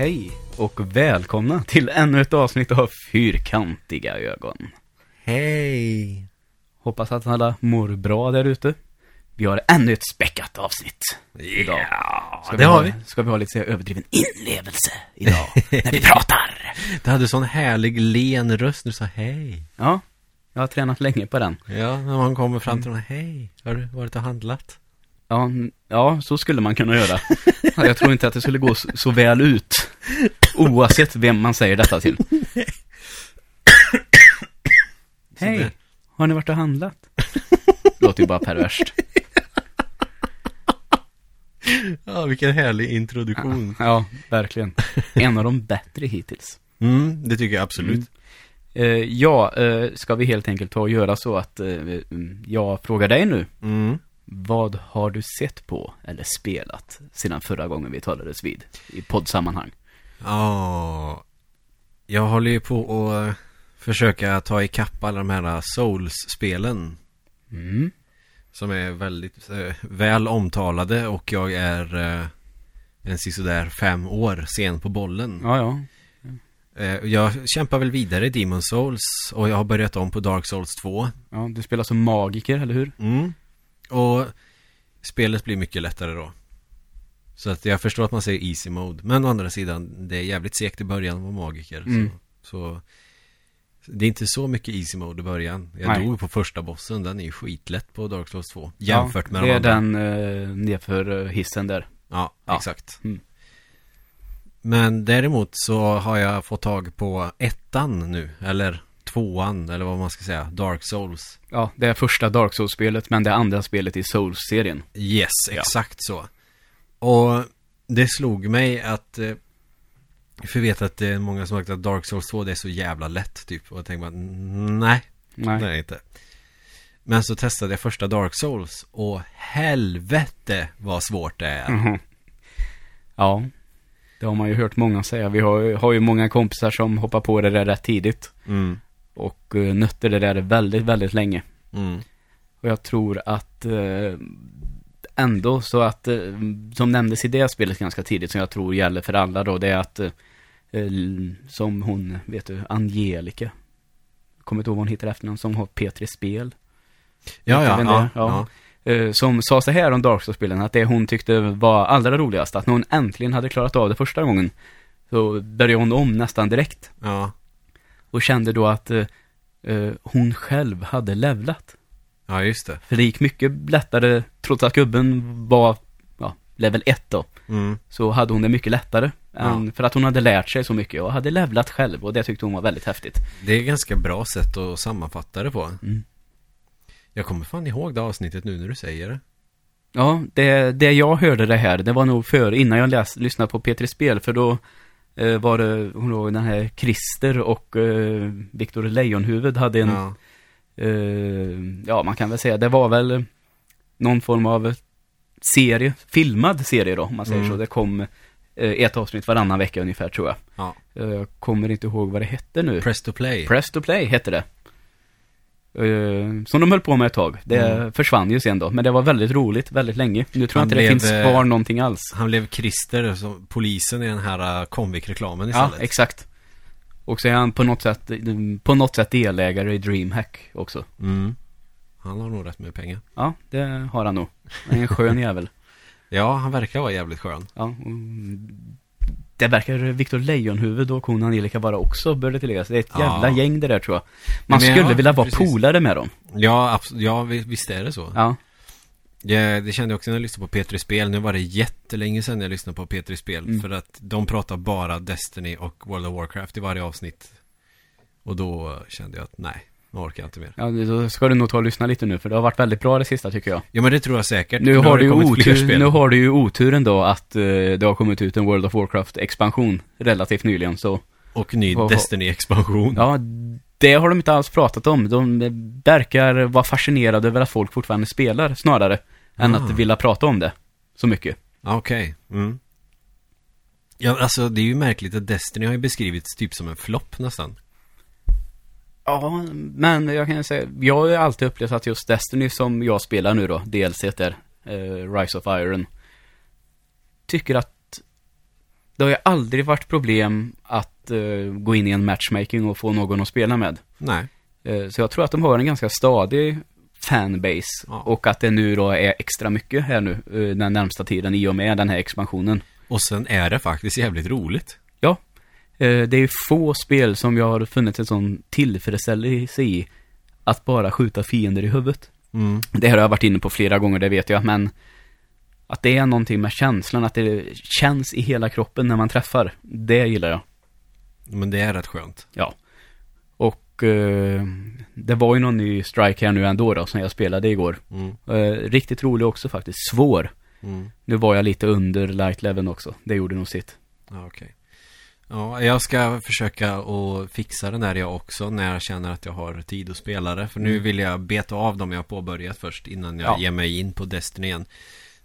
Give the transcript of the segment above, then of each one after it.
Hej och välkomna till ännu ett avsnitt av Fyrkantiga ögon. Hej! Hoppas att alla mår bra där ute. Vi har ännu ett späckat avsnitt idag. Ska det har ha, vi. Ska vi ha lite så överdriven inlevelse idag när vi pratar. Du hade sån härlig len röst när du sa hej. Ja, jag har tränat länge på den. Ja, när man kommer fram till någon, hej, har du varit och handlat? Ja, ja, så skulle man kunna göra. Ja, Jag tror inte att det skulle gå så, så väl ut. Oavsett vem man säger detta till. Hej, har ni varit och handlat? Låter ju bara perverst. Ja, vilken härlig introduktion. Ja, verkligen. En av de bättre hittills. Mm, det tycker jag absolut. Eh, ja, eh, ska vi helt enkelt ta och göra så att eh, mm, jag frågar dig nu. Mm. Vad har du sett på eller spelat sedan förra gången vi talades vid i poddsammanhang? Ja, jag håller ju på att försöka ta ikapp alla de här Souls-spelen. Mm. Som är väldigt eh, väl omtalade och jag är eh, en sisådär fem år sen på bollen. Ja, ja. Eh, jag kämpar väl vidare i Demon Souls och jag har börjat om på Dark Souls 2. Ja, du spelar som magiker, eller hur? Mm. Och spelet blir mycket lättare då. Så att jag förstår att man säger easy mode. Men å andra sidan, det är jävligt segt i början att vara magiker. Mm. Så, så det är inte så mycket easy mode i början. Jag Nej. dog på första bossen, den är ju skitlätt på Dark Souls 2. Jämfört ja, med det de är andra. den eh, nedför eh, hissen där. Ja, Ja. exakt. Mm. Men däremot så har jag fått tag på ettan nu. Eller tvåan, eller vad man ska säga. Dark Souls. Ja, det är första Dark Souls-spelet, men det andra spelet i Souls-serien. Yes, Ja. exakt så. Och det slog mig att eh, för jag vet att det är många som har sagt att Dark Souls 2 det är så jävla lätt typ. Och jag tänkte bara, "Mm, nej, Nej. det är det inte. Men så testade jag första Dark Souls och helvete vad svårt det är. Mhm. Ja, det har man ju hört många säga. Vi har, har ju många kompisar som hoppar på det där rätt tidigt. Mm, Och uh, nötte det där väldigt, väldigt länge. mm, Och jag tror att eh, ändå så att, eh, som nämndes i det spelet ganska tidigt, som jag tror gäller för alla då, det är att, eh, som hon, vet du, Angelica. Kommer inte ihåg vad hon heter efternamn, som har P3 Spel. Ja, ja, ja, ja. Eh, som sa så här om Dark Souls-spelen, att det hon tyckte var allra roligast, att när hon äntligen hade klarat av det första gången, så började hon om nästan direkt. ja. Och kände då att eh, eh, hon själv hade levlat. Ja, just det. För det gick mycket lättare, trots att gubben var, ja, level 1 då. Mm. Så hade hon det mycket lättare. Ja. Än, för att hon hade lärt sig så mycket och hade levlat själv och det tyckte hon var väldigt häftigt. Det är ett ganska bra sätt att sammanfatta det på. Mm. Jag kommer fan ihåg det avsnittet nu när du säger det. Ja, det, det jag hörde det här, det var nog för innan jag läs, lyssnade på P3 Spel, för då var det, hon låg den här Christer och eh, Viktor Lejonhuvud hade en, Ja. eh, ja man kan väl säga, det var väl någon form av serie, filmad serie då, om man säger Mm. så. Det kom eh, ett avsnitt varannan vecka ungefär tror jag. ja. Eh, Jag kommer inte ihåg vad det hette nu. Press to play. Press to play hette det. Eh, som de höll på med ett tag. Det Mm. försvann ju sen då. Men det var väldigt roligt, väldigt länge. Nu tror jag Han inte det blev, finns eh, kvar någonting alls. Han blev Christer, som polisen i den här uh, Comviq-reklamen Ja, istället. exakt. Och så är han på något sätt, på något sätt delägare i DreamHack också. Mm. Han har nog rätt med pengar. Ja, det har han nog. Han är en skön jävel. Ja, han verkar vara jävligt skön. Ja, det verkar Victor Lejonhuvud och hon Angelica vara också, bör det tilläggas. Det är ett Ja. jävla gäng det där tror jag. Man Men skulle ja, vilja vara precis. polare med dem. Ja, absolut. Ja, vi- visst är det så. Ja. Ja, det kände jag också när jag lyssnade på P3 Spel. Nu var det jättelänge sedan jag lyssnade på P3 Spel. Mm. För att de pratar bara Destiny och World of Warcraft i varje avsnitt. Och då kände jag att nej, nu orkar jag inte mer. Ja, då ska du nog ta och lyssna lite nu, för det har varit väldigt bra det sista tycker jag. Ja, men det tror jag säkert. Nu För har, du ju otur, nu har du ju oturen då att eh, det har kommit ut en World of Warcraft-expansion relativt nyligen, så Och ny Destiny-expansion. ja, det har de inte alls pratat om. De verkar vara fascinerade över att folk fortfarande spelar, snarare, än Ah. att vilja prata om det så mycket. Ja, Okej. Mm. Ja, alltså det är ju märkligt att Destiny har ju beskrivits typ som en flopp nästan. Ja, men jag kan säga, jag har ju alltid upplevt att just Destiny som jag spelar nu då, DLC där, eh, Rise of Iron, tycker att det har ju aldrig varit problem att eh, gå in i en matchmaking och få någon att spela med. Nej. Eh, så jag tror att de har en ganska stadig fanbase. Ja. Och att det nu då är extra mycket här nu eh, den närmsta tiden i och med den här expansionen. Och sen är det faktiskt jävligt roligt. Eh, det är få spel som jag har funnit en sån tillfredsställelse i att bara skjuta fiender i huvudet. Mm. Det här har jag varit inne på flera gånger, det vet jag, men att det är någonting med känslan, att det känns i hela kroppen när man träffar, det gillar jag. Men det är rätt skönt. Ja. Och eh, det var ju någon ny strike här nu ändå då, som jag spelade igår. Mm. Eh, riktigt rolig också faktiskt, svår. Mm. Nu var jag lite under light leveln också, det gjorde nog sitt. Ja, okej. Ja, jag ska försöka att fixa den där jag också när jag känner att jag har tid att spela det. För nu Mm. vill jag beta av dem jag har påbörjat först innan jag Ja. ger mig in på Destiny igen.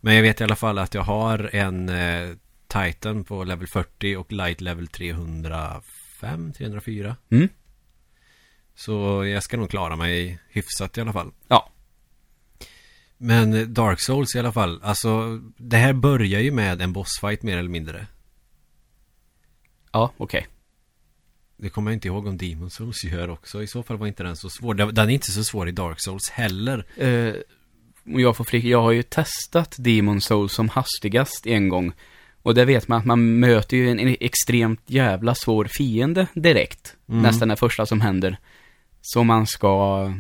Men jag vet i alla fall att jag har en eh, Titan på level 40 och Light level 305, 304. Mm. Så jag ska nog klara mig hyfsat i alla fall. Ja. Men Dark Souls i alla fall, alltså det här börjar ju med en bossfight mer eller mindre. Ja, okej. Det kommer jag inte ihåg om Demon Souls gör också. I så fall var inte den så svår. Den är inte så svår i Dark Souls heller. Och jag får flika, jag har ju testat Demon Souls som hastigast en gång. Och det vet man att man möter ju en, extremt jävla svår fiende direkt. Mm. Nästan det första som händer. Som man ska,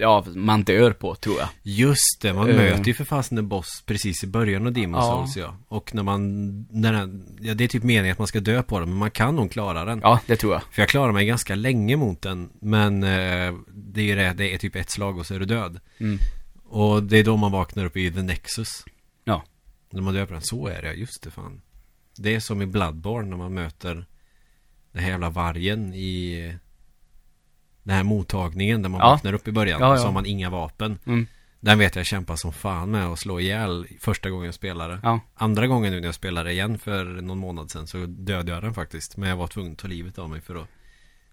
ja, man dör på tror jag. Just det, man Eh. möter ju för fasen en boss precis i början av Demon Ja. Souls ja. Och när man, när den, ja det är typ meningen att man ska dö på den, men man kan nog klara den. Ja, det tror jag. För jag klarar mig ganska länge mot den, men eh, det är ju det, det är typ ett slag och så är du död. Mm. Och det är då man vaknar upp i The Nexus. Ja. När man dör på den, så är det, just det fan. Det är som i Bloodborne när man möter den här jävla vargen i den här mottagningen där man Ja. vaknar upp i början. Ja, ja. så har man inga vapen. Mm. Den vet jag kämpa som fan med att slå ihjäl första gången jag spelade. Ja. Andra gången nu när jag spelade igen för någon månad sedan så dödade jag den faktiskt. Men jag var tvungen att ta livet av mig för att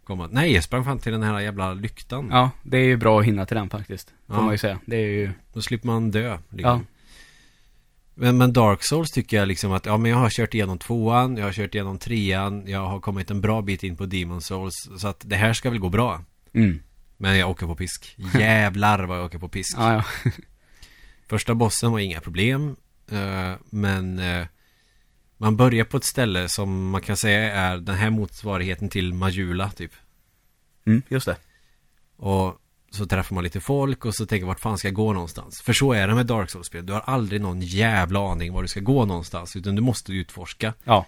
komma. Nej, jag sprang fan till den här jävla lyktan. Ja, det är ju bra att hinna till den faktiskt. Får Ja. man ju säga. Det är ju, Då slipper man dö. Liksom. Ja. Men, men Dark Souls tycker jag liksom att, ja men jag har kört igenom tvåan, jag har kört igenom trean, jag har kommit en bra bit in på Demon Souls. Så att det här ska väl gå bra. Mm. Men jag åker på pisk. Jävlar vad jag åker på pisk. Ja, ja. Första bossen var inga problem. eh, men eh, man börjar på ett ställe som man kan säga är den här motsvarigheten till Majula typ. Mm, just det. Och så träffar man lite folk och så tänker vart fan ska jag gå någonstans? För så är det med Dark Souls-spel. Du har aldrig någon jävla aning var du ska gå någonstans. Utan du måste utforska. Ja.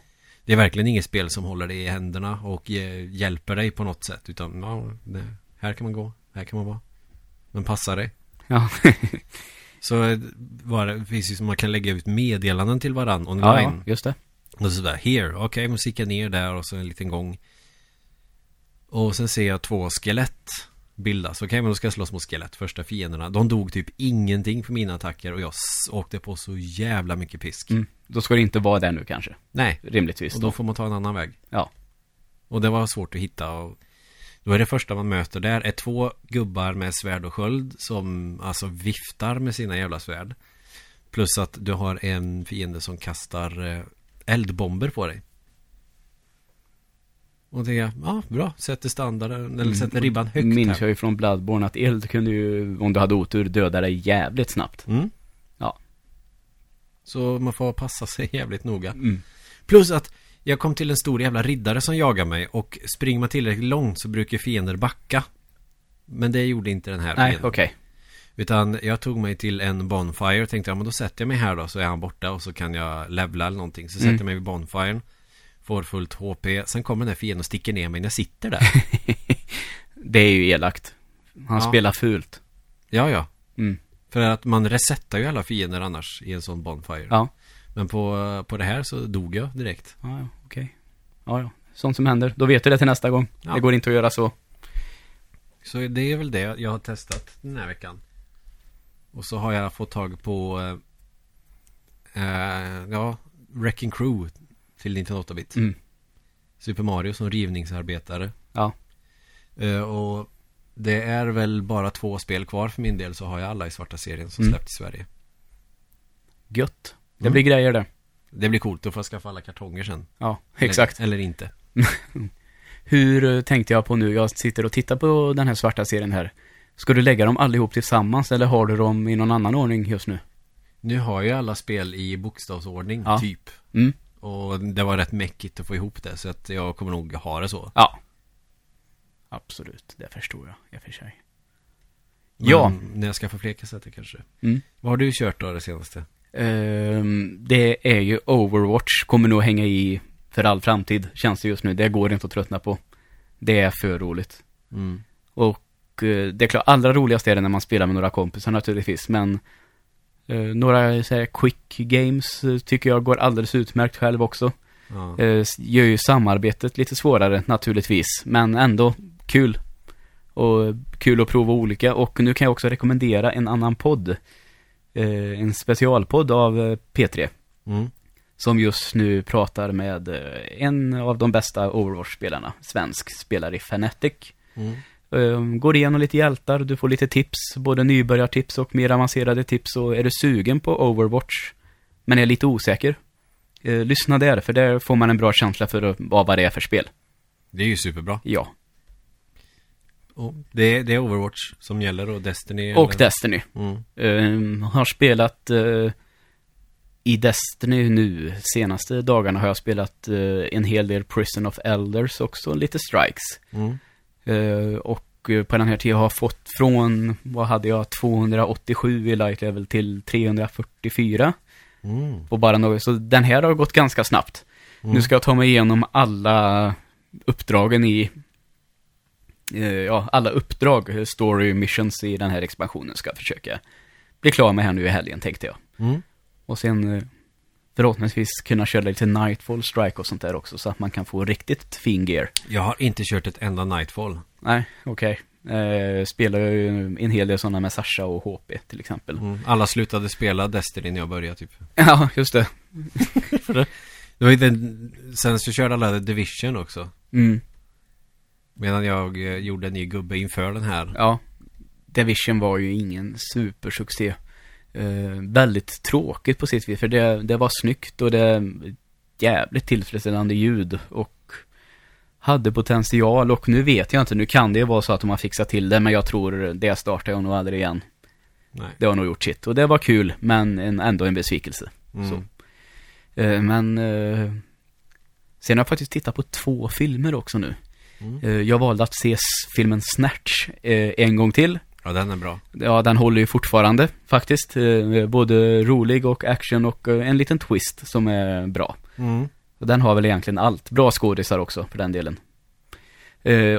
Det är verkligen inget spel som håller dig i händerna och hjälper dig på något sätt. Utan ja, det, här kan man gå, här kan man vara. Men passa dig. Ja. Så eh, var det, finns ju som man kan lägga ut meddelanden till varann online. ja, ja, just det. Och så där, here, okej, okay, musika ner där och så en liten gång. Och sen ser jag två skelett bildas. Okej, men då ska jag slåss mot skelett, första fienderna. De dog typ ingenting för mina attacker och jag åkte på så jävla mycket pisk. Mm. Då ska det inte vara där nu kanske. Nej, Rimligtvis. och då får man ta en annan väg. Ja. Och det var svårt att hitta och då är det första man möter där är två gubbar med svärd och sköld som alltså viftar med sina jävla svärd. Plus att du har en fiende som kastar eh, eldbomber på dig. Och tänker jag, ja bra, sätter standarden, eller sätter ribban högt Minns här. jag ju från Bloodborne att eld kunde ju, om du hade otur, döda dig jävligt snabbt. Mm. Så man får passa sig jävligt noga. Mm. Plus att jag kom till en stor jävla riddare som jagar mig och springer man tillräckligt långt så brukar fiender backa. Men det gjorde inte den här Nej, okej. Utan jag tog mig till en bonfire och tänkte ja men då sätter jag mig här då så är han borta och så kan jag levla eller någonting. Så Mm. sätter jag mig vid bonfiren. Får fullt HP. Sen kommer den här fienden och sticker ner mig när jag sitter där. Det är ju elakt. Han Ja. spelar fult. ja ja. Mm. För att man resetar ju alla fiender annars i en sån bonfire. Ja. Men på, på det här så dog jag direkt. Ja, ja, okej. Ja, ja. Sånt som händer. Då vet du det till nästa gång. Ja. Det går inte att göra så. Så det är väl det jag har testat den här veckan. Och så har jag fått tag på eh, eh, ja, Wrecking Crew till Nintendo 8-bit. Mm. Super Mario som rivningsarbetare. Ja. Eh, och det är väl bara två spel kvar för min del så har jag alla i svarta serien som Mm. släppt i Sverige. Gött. Det Mm. blir grejer där. Det blir coolt, då får jag skaffa alla kartonger sen. Ja, exakt. Eller, eller inte. Hur eh, tänkte jag på nu? Jag sitter och tittar på den här svarta serien här. Ska du lägga dem allihop tillsammans eller har du dem i någon annan ordning just nu? Nu har jag alla spel i bokstavsordning, Ja. typ. Mm. Och det var rätt mäckigt att få ihop det, så att jag kommer nog ha det så. Ja. Absolut, det förstår jag i och för sig. Men Ja. När jag skaffar fler kassetter kanske. Mm. Vad har du kört då det senaste? Ehm, det är ju Overwatch, kommer nog hänga i för all framtid, känns det just nu. Det går inte att tröttna på. Det är för roligt. Mm. Och eh, det är klart, allra roligast är det när man spelar med några kompisar naturligtvis, men eh, några så här, quick games eh, tycker jag går alldeles utmärkt själv också. Ja. Gör ju samarbetet lite svårare naturligtvis, men ändå kul. Och kul att prova olika. Och nu kan jag också rekommendera en annan podd. Eh, en specialpodd av eh, P3. Mm. Som just nu pratar med eh, en av de bästa Overwatch-spelarna. Svensk spelare i Fnatic. Mm. Eh, går igenom lite hjältar, du får lite tips. Både nybörjartips och mer avancerade tips. Och är du sugen på Overwatch, men är lite osäker. Eh, lyssna där, för där får man en bra känsla för vad vad det är för spel. Det är ju superbra. Ja. Och det, är, det är Overwatch som gäller och Destiny. Och eller? Destiny. Mm. Ehm, har spelat eh, i Destiny nu. Senaste dagarna har jag spelat eh, en hel del Prison of Elders också. Lite Strikes. Mm. Eh, och eh, på den här tiden har jag fått från, vad hade jag, 287 i light level till 344. Mm. På bara något, så den här har gått ganska snabbt. Mm. Nu ska jag ta mig igenom alla uppdragen i Ja, alla uppdrag, eh, story missions i den här expansionen ska försöka bli klar med här nu i helgen tänkte jag. Mm. Och sen eh, förhoppningsvis kunna köra lite Nightfall Strike och sånt där också så att man kan få riktigt fin gear. Jag har inte kört ett enda Nightfall. Nej, okej. Eh, spelar ju en hel del sådana med Sasha och HP till exempel. Mm. Alla slutade spela Destiny när jag började typ. Ja, just det. Det var den, sen så körde alla The Division också. Mm, Medan jag eh, gjorde en ny gubbe inför den här. ja. Division var ju ingen supersuccé. Eh, väldigt tråkigt på sitt vis, för det, det var snyggt och det jävligt tillfredsställande ljud och hade potential och nu vet jag inte, nu kan det ju vara så att de har fixat till det, men jag tror det startar jag nog aldrig igen. Nej. Det har nog gjort sitt och det var kul, men en, ändå en besvikelse. Mm. Så. Eh, men eh, sen har jag faktiskt tittat på två filmer också nu. Mm. Eh, jag valde att se filmen Snatch eh, en gång till. Ja, den är bra. Ja, den håller ju fortfarande faktiskt. Eh, både rolig och action och en liten twist som är bra. Mm. Och den har väl egentligen allt. Bra skådisar också för den delen.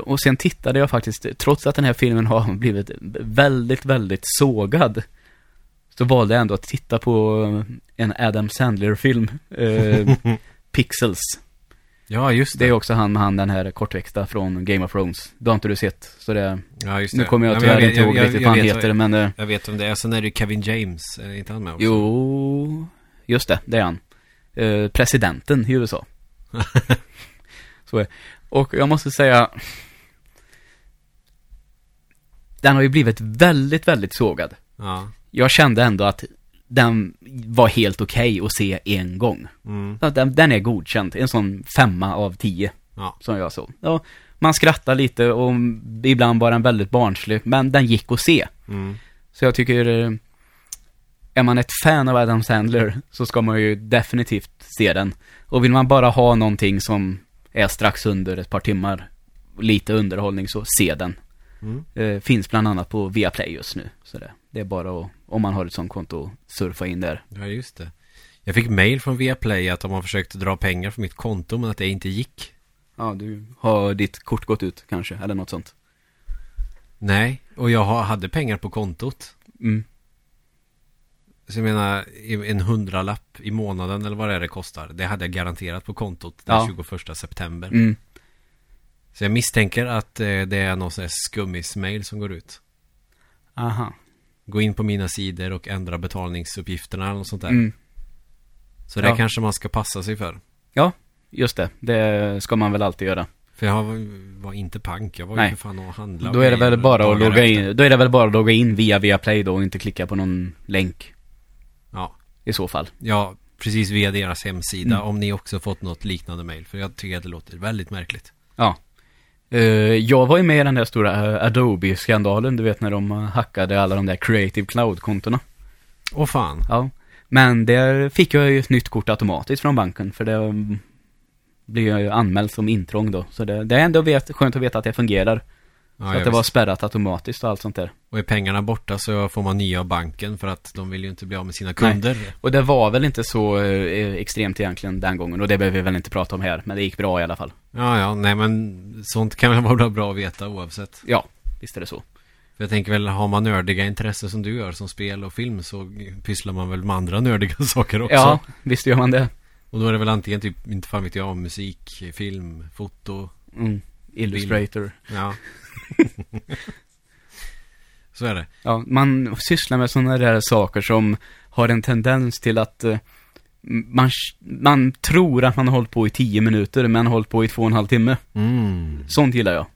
Och sen tittade jag faktiskt, trots att den här filmen har blivit väldigt, väldigt sågad. Så valde jag ändå att titta på en Adam Sandler-film. Eh, Pixels. Ja, just det. Det är också han med han den här kortväxta från Game of Thrones. Det har inte du sett. Så det, Ja, just det. nu kommer jag Ja, tyvärr vet- inte ihåg jag- riktigt jag vad han heter, men... eh, Jag vet om det är. Sen är det ju Kevin James. Är inte han med också? Jo, just det, det är han. Eh, presidenten i USA. Så är Och jag måste säga, den har ju blivit väldigt, väldigt sågad. Ja. Jag kände ändå att den var helt okej att se en gång. Mm. Så Den, den är godkänd, en sån femma av tio, Ja. som jag såg. Ja, man skrattar lite och ibland var den väldigt barnslig, men den gick att se. Mm. Så jag tycker, eh, är man ett fan av Adam Sandler så ska man ju definitivt se den. Och vill man bara ha någonting som är strax under ett par timmar, lite underhållning, så se den. Mm. Eh, finns bland annat på Viaplay just nu. Så det, det är bara att, om man har ett sånt konto, surfa in där. Ja, just det. Jag fick mail från Viaplay att de har försökt dra pengar från mitt konto men att det inte gick. Ja, du har ditt kort gått ut kanske, eller något sånt. Nej, och jag ha- hade pengar på kontot. Mm. Så jag menar, en hundralapp i månaden eller vad det är det kostar. Det hade jag garanterat på kontot den Ja. 21 september. Mm. Så jag misstänker att eh, det är någon sån här skummis-mail som går ut. Aha. Gå in på mina sidor och ändra betalningsuppgifterna eller något sånt där. Mm. Så det Ja. kanske man ska passa sig för. Ja, just det. Det ska man väl alltid göra. För jag var, var inte pank, jag var Nej. ju för fan och handla Då är det väl bara att logga in, då är det väl bara att logga in via Viaplay då och inte klicka på någon länk Ja, i så fall. ja, precis via deras hemsida Mm. om ni också fått något liknande mail. För jag tycker att det låter väldigt märkligt. Ja. Eh, jag var ju med i den där stora eh, Adobe-skandalen, du vet när de eh, hackade alla de där Creative Cloud-kontona. Åh fan. Ja. Men där fick jag ju ett nytt kort automatiskt från banken, för det mm, blir jag ju anmäld som intrång då. Så det, det är ändå vet, skönt att veta att det fungerar. Ja, så att det var visst. spärrat automatiskt och allt sånt där. Och är pengarna borta så får man nya av banken för att de vill ju inte bli av med sina kunder. Och det var väl inte så eh, extremt egentligen den gången, och det behöver vi väl inte prata om här, men det gick bra i alla fall. Ja, ja, nej men sånt kan väl vara bra att veta oavsett. Ja, visst är det så. För jag tänker väl, har man nördiga intressen som du gör som spel och film så pysslar man väl med andra nördiga saker också. Ja, visst gör man det. Och då är det väl antingen typ, inte fan vet jag, musik, film, foto. Mm. Illustrator. Ja. så är det. Ja, man sysslar med sådana där saker som har en tendens till att eh, man, man tror att man har hållit på i tio minuter, men har hållit på i två och en halv timme. Mm. Sånt gillar jag.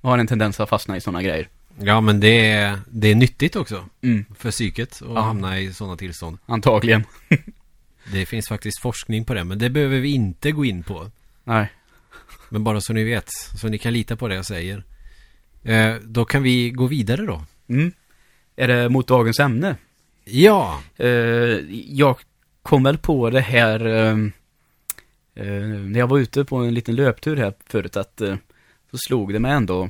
Har en tendens att fastna i sådana grejer. Ja, men det är, det är nyttigt också. Mm, För psyket att Ja. hamna i sådana tillstånd. antagligen. Det finns faktiskt forskning på det, men det behöver vi inte gå in på. Nej. Men bara så ni vet, så ni kan lita på det jag säger. Eh, då kan vi gå vidare då. Mm. Är det mot dagens ämne? Ja! Eh, jag kom väl på det här eh, eh, när jag var ute på en liten löptur här förut att eh, så slog det mig ändå.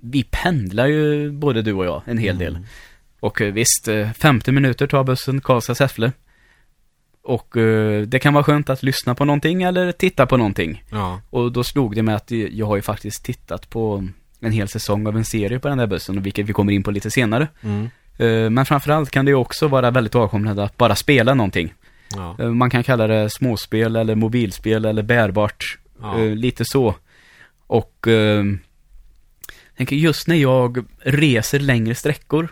Vi pendlar ju både du och jag en hel del. Mm. Och eh, visst, eh, 50 minuter tar bussen Karlstad-Säffle. Och eh, det kan vara skönt att lyssna på någonting eller titta på någonting. Ja. Och då slog det mig att jag har ju faktiskt tittat på en hel säsong av en serie på den där bussen, vilket vi kommer in på lite senare. Mm. Eh, Men framförallt kan det ju också vara väldigt avkopplande att bara spela någonting. Ja. Eh, Man kan kalla det småspel eller mobilspel eller bärbart. Ja. Eh, Lite så. Och eh, tänker just när jag reser längre sträckor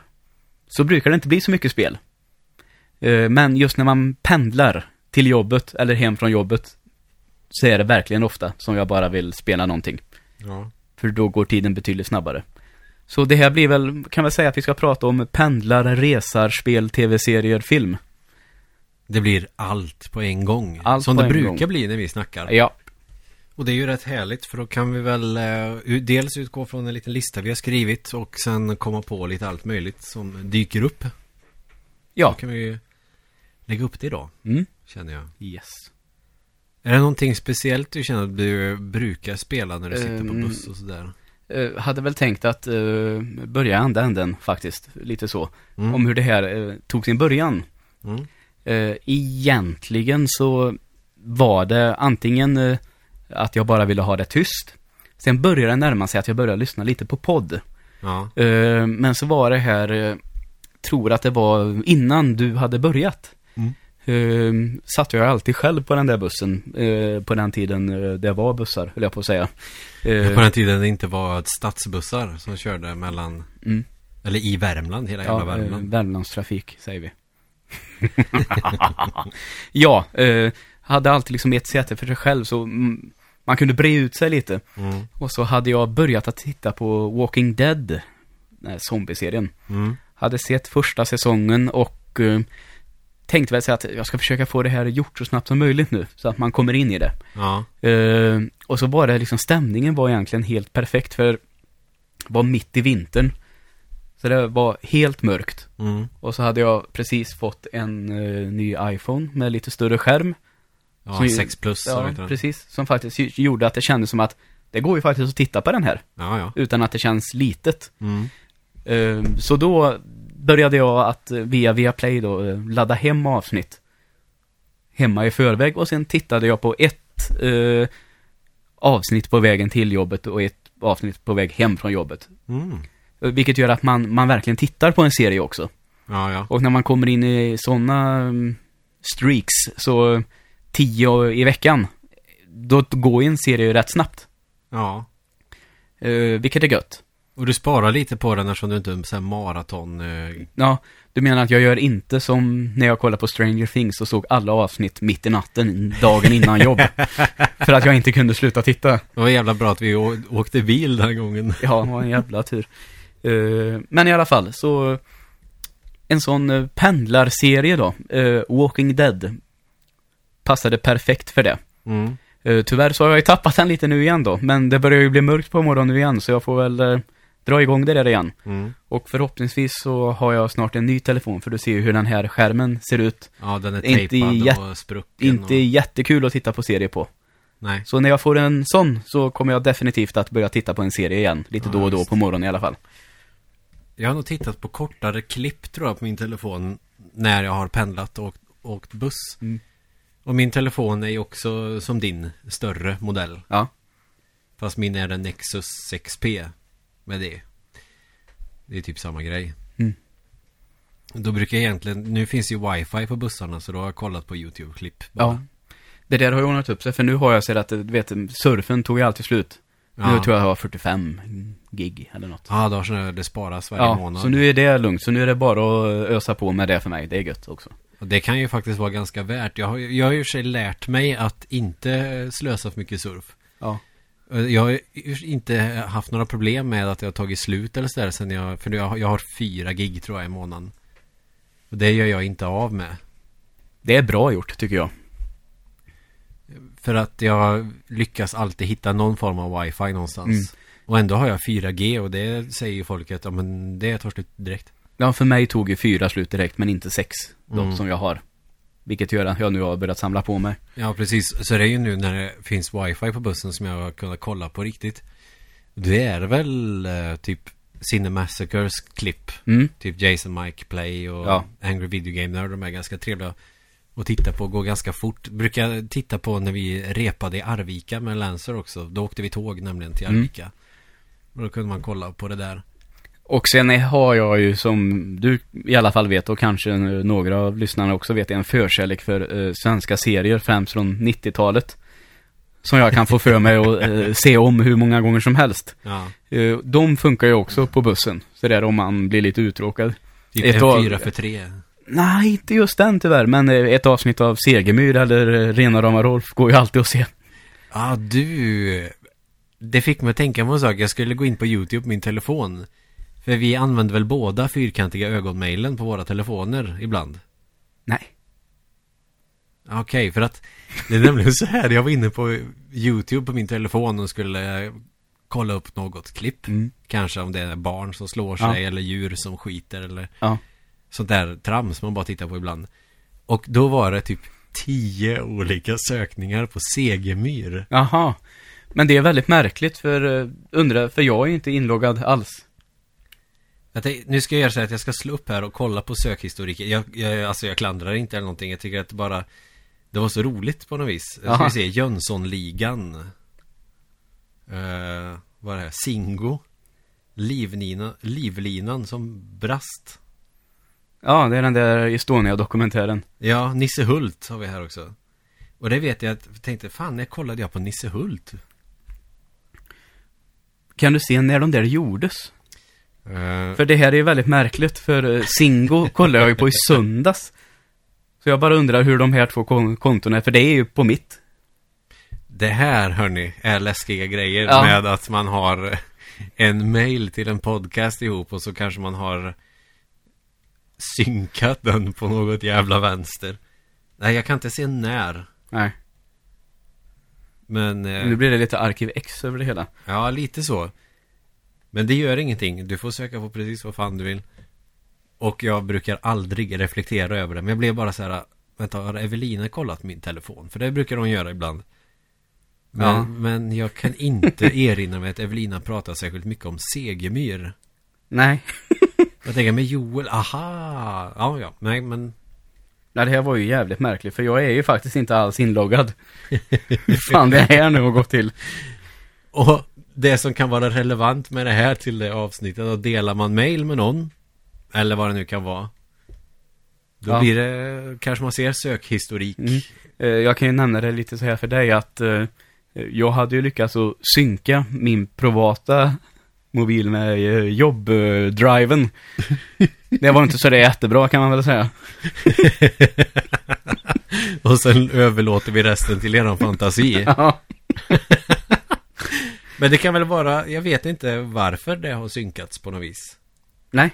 så brukar det inte bli så mycket spel. Men just när man pendlar till jobbet eller hem från jobbet så är det verkligen ofta som jag bara vill spela någonting. ja. För då går tiden betydligt snabbare. Så det här blir väl, kan väl säga att vi ska prata om pendlar, resar, spel, tv-serier, film. Det blir allt på en gång. Allt Som det brukar gång. bli när vi snackar. Ja, Och det är ju rätt härligt för då kan vi väl eh, dels utgå från en liten lista vi har skrivit och sen komma på lite allt möjligt som dyker upp. Då ja. kan vi ju lägga upp det idag, Mm. känner jag. Yes. Är det någonting speciellt du känner att du brukar spela när du sitter på Ehm, buss och sådär? Eh, hade väl tänkt att eh, börja andra änden faktiskt, lite så. Mm. Om hur det här eh, tog sin början. Mm. Eh, egentligen så var det antingen eh, att jag bara ville ha det tyst. Sen började det närma sig att jag började lyssna lite på podd. Ja. Men så var det här, tror att det var innan du hade börjat. Eh, satt jag alltid själv på den där bussen, eh, på den tiden eh, det var bussar, höll jag på att säga. Eh, På den tiden det inte var stadsbussar som körde mellan, mm, eller i Värmland, hela jävla ja, eh, Värmland. Värmlandstrafik, säger vi. ja, hade alltid liksom ett säte för sig själv, så mm, man kunde bre ut sig lite. Mm. Och så hade jag börjat att titta på Walking Dead, den här zombieserien. Mm. Hade sett första säsongen och tänkte väl säga att jag ska försöka få det här gjort så snabbt som möjligt nu, så att man kommer in i det. Ja. Eh, och så var det liksom, stämningen var egentligen helt perfekt för var mitt i vintern. Så det var helt mörkt. Mm. Och så hade jag precis fått en eh, ny iPhone med lite större skärm. Ja, Som ju- 6 plus, Ja, precis. Som faktiskt gjorde att det kändes som att det går ju faktiskt att titta på den här. Ja, ja. Utan att det känns litet. Mm. Eh, så då började jag att eh, via Viaplay då eh, ladda hem avsnitt. Hemma i förväg och sen tittade jag på ett eh, avsnitt på vägen till jobbet och ett avsnitt på väg hem från jobbet. Mm. Eh, Vilket gör att man, man verkligen tittar på en serie också. Ja, ja. Och när man kommer in i sådana um, streaks, så tio i veckan, då går ju en serie rätt snabbt. Ja. Uh, vilket är gött. Och du sparar lite på den eftersom du inte är här maraton... Eh, Ja, du menar att jag gör inte som när jag kollade på Stranger Things och såg alla avsnitt mitt i natten, dagen innan jobb. för att jag inte kunde sluta titta. det var jävla bra att vi åkte bil den här gången. Ja, det var en jävla tur. Eh, men i alla fall, så en sån uh, pendlarserie då, eh, Walking Dead. passade perfekt för det. Mm. Eh, tyvärr så har jag ju tappat den lite nu igen då, men det börjar ju bli mörkt på morgonen nu igen, så jag får väl eh, dra igång det där igen. Mm. Och förhoppningsvis så har jag snart en ny telefon, för du ser ju hur den här skärmen ser ut. Ja, den är Inte tejpad och sprucken. Inte och... jättekul att titta på serie på. Nej. Så när jag får en sån så kommer jag definitivt att börja titta på en serie igen, lite Ja, då och då på morgonen i alla fall. Jag har nog tittat på kortare klipp tror jag på min telefon när jag har pendlat och åkt, åkt buss. Mm. Och min telefon är ju också som din, större modell. Ja. Fast min är en Nexus 6P med det. Det är typ samma grej. Mm. Då brukar jag egentligen, nu finns ju wifi på bussarna så då har jag kollat på YouTube-klipp. bara. Ja. Det där har ju ordnat upp sig, för nu har jag sett att, du vet, surfen tog ju alltid slut. Nu Ja. tror jag jag har 45 gig eller något. Ja, då har det sparas varje Ja, månad. så nu är det lugnt. Så nu är det bara att ösa på med det för mig. Det är gött också. Och det kan ju faktiskt vara ganska värt. Jag har, ju- jag har ju i och för sig lärt mig att inte slösa för mycket surf. Ja. Eh, Jag har inte haft några problem med att jag har tagit slut eller sådär sen jag, för jag, jag har fyra gig tror jag i månaden. Och det gör jag inte av med. Det är bra gjort, tycker jag. För att jag lyckas alltid hitta någon form av wifi någonstans. Mm. Och ändå har jag 4G och det säger ju folk att ja, men det tar slut direkt. Ja, för mig tog ju fyra slut direkt, men inte sex. De Mm. som jag har. Vilket gör att jag nu har börjat samla på mig. Ja, precis. Så det är ju nu när det finns wifi på bussen som jag har kunnat kolla på riktigt. Det är väl eh, typ Cinemassacres klipp. Mm. Typ Jason Mike Play och Ja. Angry Video Game Nerd. De är ganska trevliga att titta på. Går ganska fort. Brukar titta på när vi repade i Arvika med Lancer också. Då åkte vi tåg nämligen till Mm. Arvika. Och då kunde man kolla på det där. Och sen har jag ju som du i alla fall vet och kanske några av lyssnarna också vet en förkärlek för eh, svenska serier främst från 90-talet. Som jag kan få för mig att eh, se om hur många gånger som helst. Ja. Eh, de funkar ju också på bussen. Så där om man blir lite uttråkad. Typ Ett av- fyra för tre. Nej, inte just den tyvärr, men eh, ett avsnitt av Segemyhr eller eh, Rena rama Rolf går ju alltid att se. Ja, ah, du. Det fick mig att tänka på en sak. Jag skulle gå in på YouTube på min telefon. För vi använder väl båda fyrkantiga ögonmailen på våra telefoner ibland. Nej. Okej, för att det är nämligen så här. Jag var inne på YouTube på min telefon och skulle kolla upp något klipp. Mm. Kanske om det är barn som slår Ja. sig eller djur som skiter eller Ja. sånt där trams man bara tittar på ibland. Och då var det typ tio olika sökningar på segemyr. Jaha. Men det är väldigt märkligt för, eh, undrar, för jag är inte inloggad alls. Jag tänk, nu ska jag göra så här att jag ska slå upp här och kolla på sökhistoriken. Jag, jag, alltså jag klandrar inte eller någonting. Jag tycker att det bara Det var så roligt på något vis. Jag ska vi se, Jönssonligan. Uh, vad är det här? Singo. Livnina, livlinan som brast. Ja, det är den där Estonia-dokumentären. Ja, Nisse Hult har vi här också. Och det vet jag att, jag tänkte, fan när kollade jag på Nisse Hult? Kan du se när de där gjordes? Eh, För det här är ju väldigt märkligt, för eh, Singo kollade jag ju på i söndags. Så jag bara undrar hur de här två kon- kontona är, för det är ju på mitt. Det här, hörni, är läskiga grejer Ja. med att man har en mail till en podcast ihop och så kanske man har synkat den på något jävla vänster. Nej, jag kan inte se när. Nej, Men, eh, nu blir det lite Arkiv X över det hela. ja, lite så. Men det gör ingenting. Du får söka på precis vad fan du vill. Och jag brukar aldrig reflektera över det. Men jag blev bara så här, vänta, har Evelina kollat min telefon? För det brukar hon göra ibland. Men, Ja. men jag kan inte erinra mig att Evelina pratar särskilt mycket om Segemyhr. Nej. Jag tänker med Joel, aha, ja ja, nej men Nej, det här var ju jävligt märkligt, för jag är ju faktiskt inte alls inloggad. Hur fan det här nu har gått till. Och det som kan vara relevant med det här till det avsnittet, då delar man mail med någon Eller vad det nu kan vara Då Ja. blir det, kanske man ser sökhistorik Mm. Eh, Jag kan ju nämna det lite så här för dig att eh, jag hade ju lyckats att synka min privata mobil med eh, jobbdriven. Det var inte så det är jättebra kan man väl säga. Och sen överlåter vi resten till eran fantasi Ja. Men det kan väl vara, jag vet inte varför det har synkats på något vis Nej,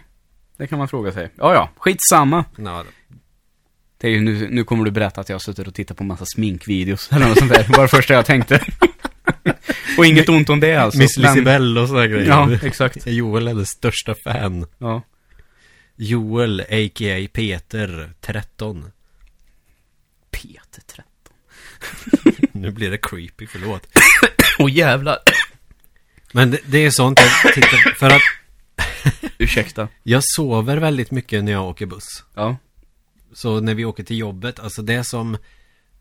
det kan man fråga sig. Ja, ja, skitsamma. ja, Det är ju nu, nu kommer du berätta att jag har suttit och tittat på massa sminkvideos eller något sånt där. Det var det första jag tänkte. och inget ont om det alltså. Miss Lisibell och sådana grejer. Ja, exakt. Joel är den största fan. Ja. Joel, a.k.a. Peter, 13. Peter 13. Nu blir det creepy, förlåt. Åh jävlar. Men det, det är sånt jag tittar, för att Ursäkta. jag sover väldigt mycket när jag åker buss. Ja. Så när vi åker till jobbet, alltså det som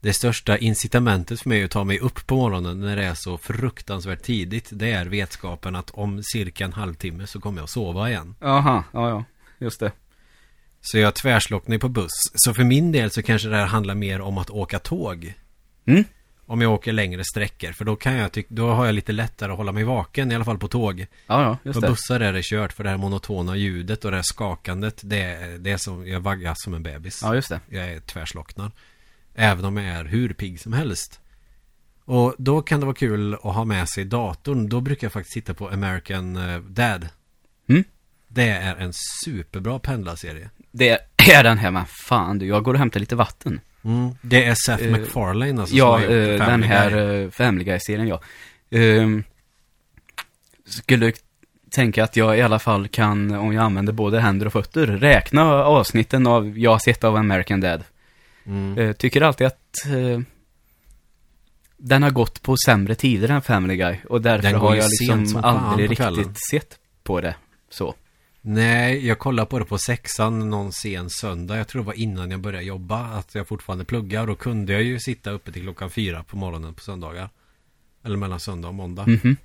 det största incitamentet för mig att ta mig upp på morgonen när det är så fruktansvärt tidigt Det är vetskapen att om cirka en halvtimme så kommer jag sova igen Jaha, ja ja. Just det. Så jag tvärslocknar på buss Så för min del så kanske det här handlar mer om att åka tåg Mm. Om jag åker längre sträckor För då kan jag tycka, då har jag lite lättare att hålla mig vaken i alla fall på tåg Ja, ja, just På det. bussar är det kört för det här monotona ljudet och det här skakandet Det är, det är som, jag vaggas som en bebis Ja, just det. jag är tvärslocknad. Även om jag är hur pigg som helst. Och då kan det vara kul att ha med sig datorn. Då brukar jag faktiskt titta på American eh, Dad. Mm. Det är en superbra pendlarserie. Det är den här, men fan du, jag går och hämtar lite vatten. Mm. Det är Seth Eh, MacFarlane alltså. ja, eh, den här uh, Family Guy-serien, ja. Ehm, skulle tänka att jag i alla fall kan, om jag använder både händer och fötter, räkna avsnitten av jag har sett av American Dad. Mm. Eh, tycker alltid att eh, den har gått på sämre tider än Family Guy. Och därför har jag liksom aldrig riktigt sett på det. Så. Nej, jag kollade på det på sexan någon sen söndag. Jag tror det var innan jag började jobba. Att jag fortfarande pluggar. Då kunde jag ju sitta uppe till klockan fyra på morgonen på söndagar. Eller mellan söndag och måndag. Mhm.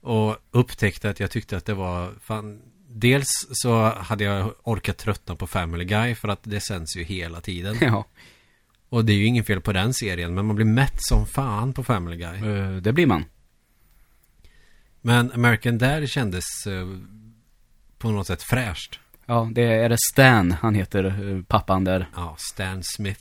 Och upptäckte att jag tyckte att det var fan Dels så hade jag orkat tröttna på Family Guy för att det sänds ju hela tiden Ja, Och det är ju ingen fel på den serien men man blir mätt som fan på Family Guy eh, det blir man. Men American Dad kändes eh, på något sätt fräscht Ja, det är det Stan, han heter eh, pappan där. Ja, Stan Smith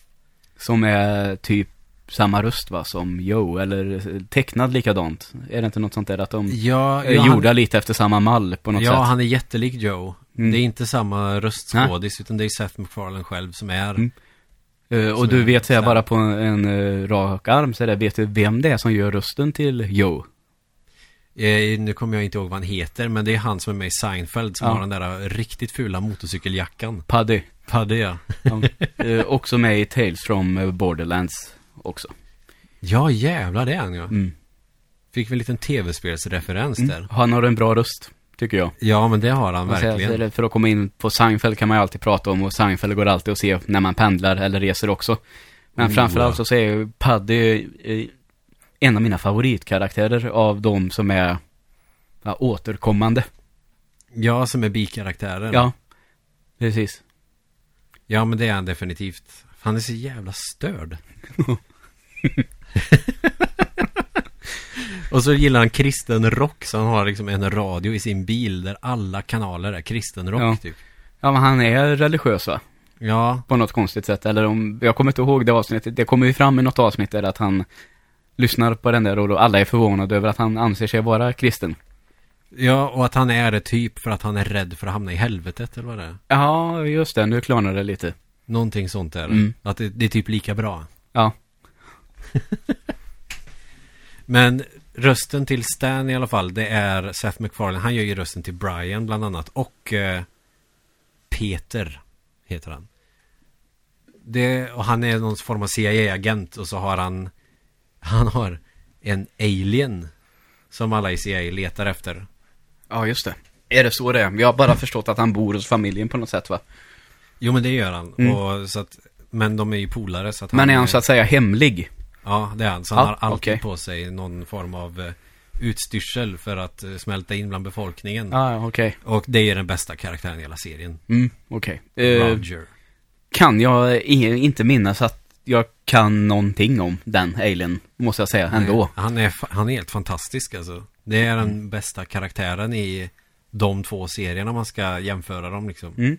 Som är typ samma röst va, som Joe, eller eh, tecknad likadant. Är det inte något sånt där att de Ja, är ja, gjorda lite efter samma mall på något ja sätt? han är jättelik Joe Mm. Det är inte samma röstskådis utan det är Seth MacFarlane själv som är Mm. Eh, och Som du är vet, säga bara på en uh, rak arm så är det, vet du vem det är som gör rösten till Joe? Eh, nu kommer jag inte ihåg vad han heter Men det är han som är med i Seinfeld Som Ja. har den där riktigt fula motorcykeljackan Paddy. Paddy ja Ja. Eh, också med i Tales from eh, Borderlands också. Ja jävlar det är han ja Mm. Fick vi en liten tv-spelsreferens Mm. där Han har en bra röst, tycker jag. Ja men det har han Och verkligen det- För att komma in på Seinfeld kan man ju alltid prata om och Seinfeld går alltid att se när man pendlar eller reser också. Men Oh, framförallt ja. så är ju Paddy eh, en av mina favoritkaraktärer av de som är ja, återkommande. Ja som är bikaraktären Ja, precis. Ja men det är han definitivt Han är så jävla störd Och så gillar han kristen rock Så han har liksom en radio i sin bil Där alla kanaler är kristen rock Ja. typ Ja, men han är religiös va? Ja På något konstigt sätt. Eller om, jag kommer inte ihåg det avsnittet. Det kommer ju fram i något avsnitt där att han lyssnar på den där och då alla är förvånade över att han anser sig vara kristen. Ja och att han är det typ för att han är rädd för att hamna i helvetet eller vad det är Ja, just det. Nu klarnar det lite. Någonting sånt där Mm. Att det, det är typ lika bra Ja. Men rösten till Stan i alla fall Det är Seth MacFarlane Han gör ju rösten till Brian bland annat Och eh, Peter Heter han det, Och han är någon form av CIA-agent Och så har han Han har en alien Som alla i CIA letar efter Ja, just det. Är det så det är? Vi har bara förstått att han bor hos familjen på något sätt va? Jo men det gör han Mm. och, så att, Men de är ju polare så att Men är han så att säga hemlig? Ja det är han Så han Ja, har alltid okej. på sig någon form av eh, Utstyrsel för att eh, smälta in bland befolkningen ah, okej. Och det är den bästa karaktären i hela serien Mm, okej. Eh, Roger kan jag inte minnas att jag kan någonting om den alien, måste jag säga, ändå. Han är, han är helt fantastisk alltså Det är den bästa karaktären i De två serierna man ska jämföra dem liksom Mm.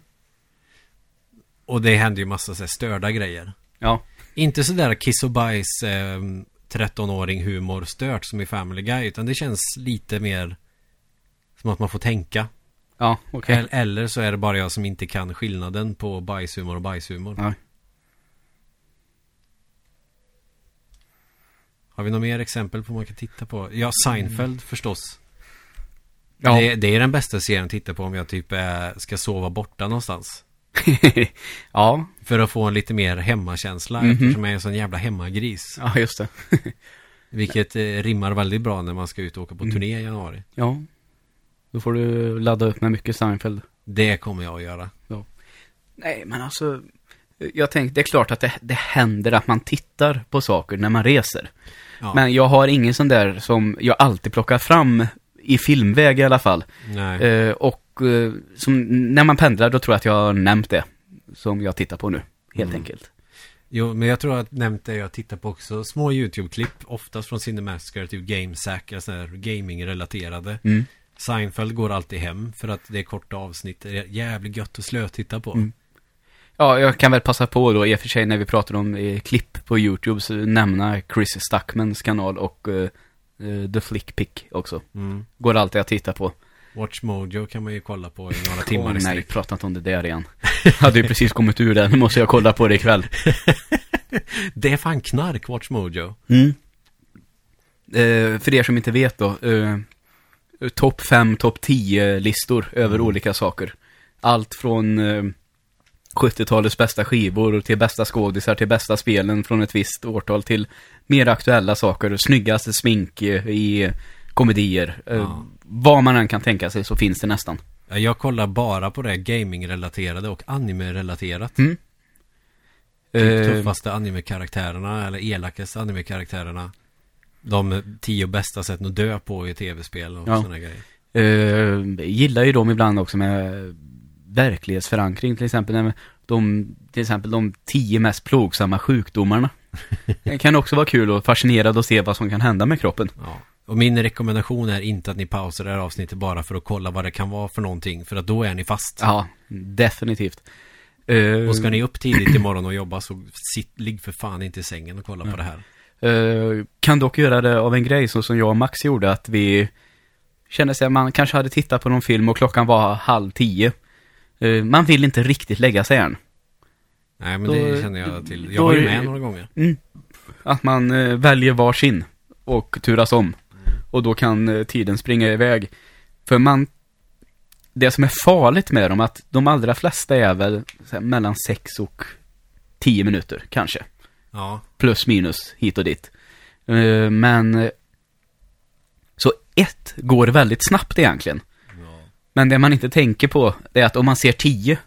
Och det händer ju massa så här störda grejer Ja. Inte sådär kiss och bajs eh, 13-åring humor stört som i Family Guy Utan det känns lite mer Som att man får tänka Ja, okej. Eller- Eller så är det bara jag som inte kan skillnaden på bajshumor och bajshumor Ja. Har vi några mer exempel på vad man kan titta på? Ja, Seinfeld förstås. Ja. Det, det är den bästa serien att titta på om jag typ är, ska sova borta någonstans. ja, För att få en lite mer hemmakänsla Mhm. eftersom jag är en sån jävla hemmagris. ja just det. Vilket eh, rimmar väldigt bra när man ska ut och åka på Mm. turné i januari. Ja. Då får du ladda upp med mycket Seinfeld. Det kommer jag att göra. Nej, men alltså. Jag tänkte, det är klart att det, det händer att man tittar på saker när man reser. Ja. Men jag har ingen sån där som jag alltid plockar fram i filmväg i alla fall. Eh, och eh, som, när man pendlar, då tror jag att jag har nämnt det. Som jag tittar på nu, helt Mm. enkelt. Jo, men jag tror att nämnt det jag tittar på också. Små YouTube-klipp, oftast från Cinemasker, typ GameSack, sådär gaming-relaterade. Mm. Seinfeld går alltid hem för att det är korta avsnitt. Det är jävligt gött att slötitta på. Mm. Ja, jag kan väl passa på då, i och för sig när vi pratar om eh, klipp på YouTube, så nämna Chris Stuckmans kanal och eh, eh, The Flick Pick också. Mm. Går alltid att titta på. Watch Mojo kan man ju kolla på i några timmar Åh, i nej, prata inte om det där igen. Hade ju precis kommit ur det, nu måste jag kolla på det ikväll. Det är fan knark, Watch Mojo. Mm. Eh, för er som inte vet då, eh, topp 5, topp 10 listor över Mm. olika saker. Allt från eh, 70-talets bästa skivor till bästa skådisar till bästa spelen från ett visst årtal till mer aktuella saker, snyggaste smink i komedier. Eh, Ja. Vad man än kan tänka sig så finns det nästan. Ja, Jag kollar bara på det gaming-relaterade och anime-relaterat. Mm. Typ Eh, tuffaste anime-karaktärerna eller elakaste anime-karaktärerna. De tio bästa sätten att dö på i tv-spel och Ja. sådana grejer. Eh, gillar ju dem ibland också med verklighetsförankring till exempel. när De, till exempel de tio mest plågsamma sjukdomarna. Det kan också vara kul och fascinerad att se vad som kan hända med kroppen. Ja. Och min rekommendation är inte att ni pausar det här avsnittet bara för att kolla vad det kan vara för någonting. För att då är ni fast. Ja, definitivt. Eh, Och ska ni upp tidigt imorgon och jobba så sitt, ligg för fan inte i sängen och kolla på det här. eh, kan dock göra det av en grej så som jag och Max gjorde att vi kände sig att man kanske hade tittat på någon film och klockan var halv tio. Eh, man vill inte riktigt lägga sig än. Nej men Då- det känner jag till. Jag var ju med några gånger. Att man eh, väljer varsin och turas om. Och då kan eh, tiden springa iväg. För man, det som är farligt med dem, att de allra flesta är väl här, mellan 6 och 10 minuter, kanske. Ja. Plus minus, hit och dit. Eh, men, så ett går väldigt snabbt egentligen. Men det man inte tänker på, är att om man ser 10,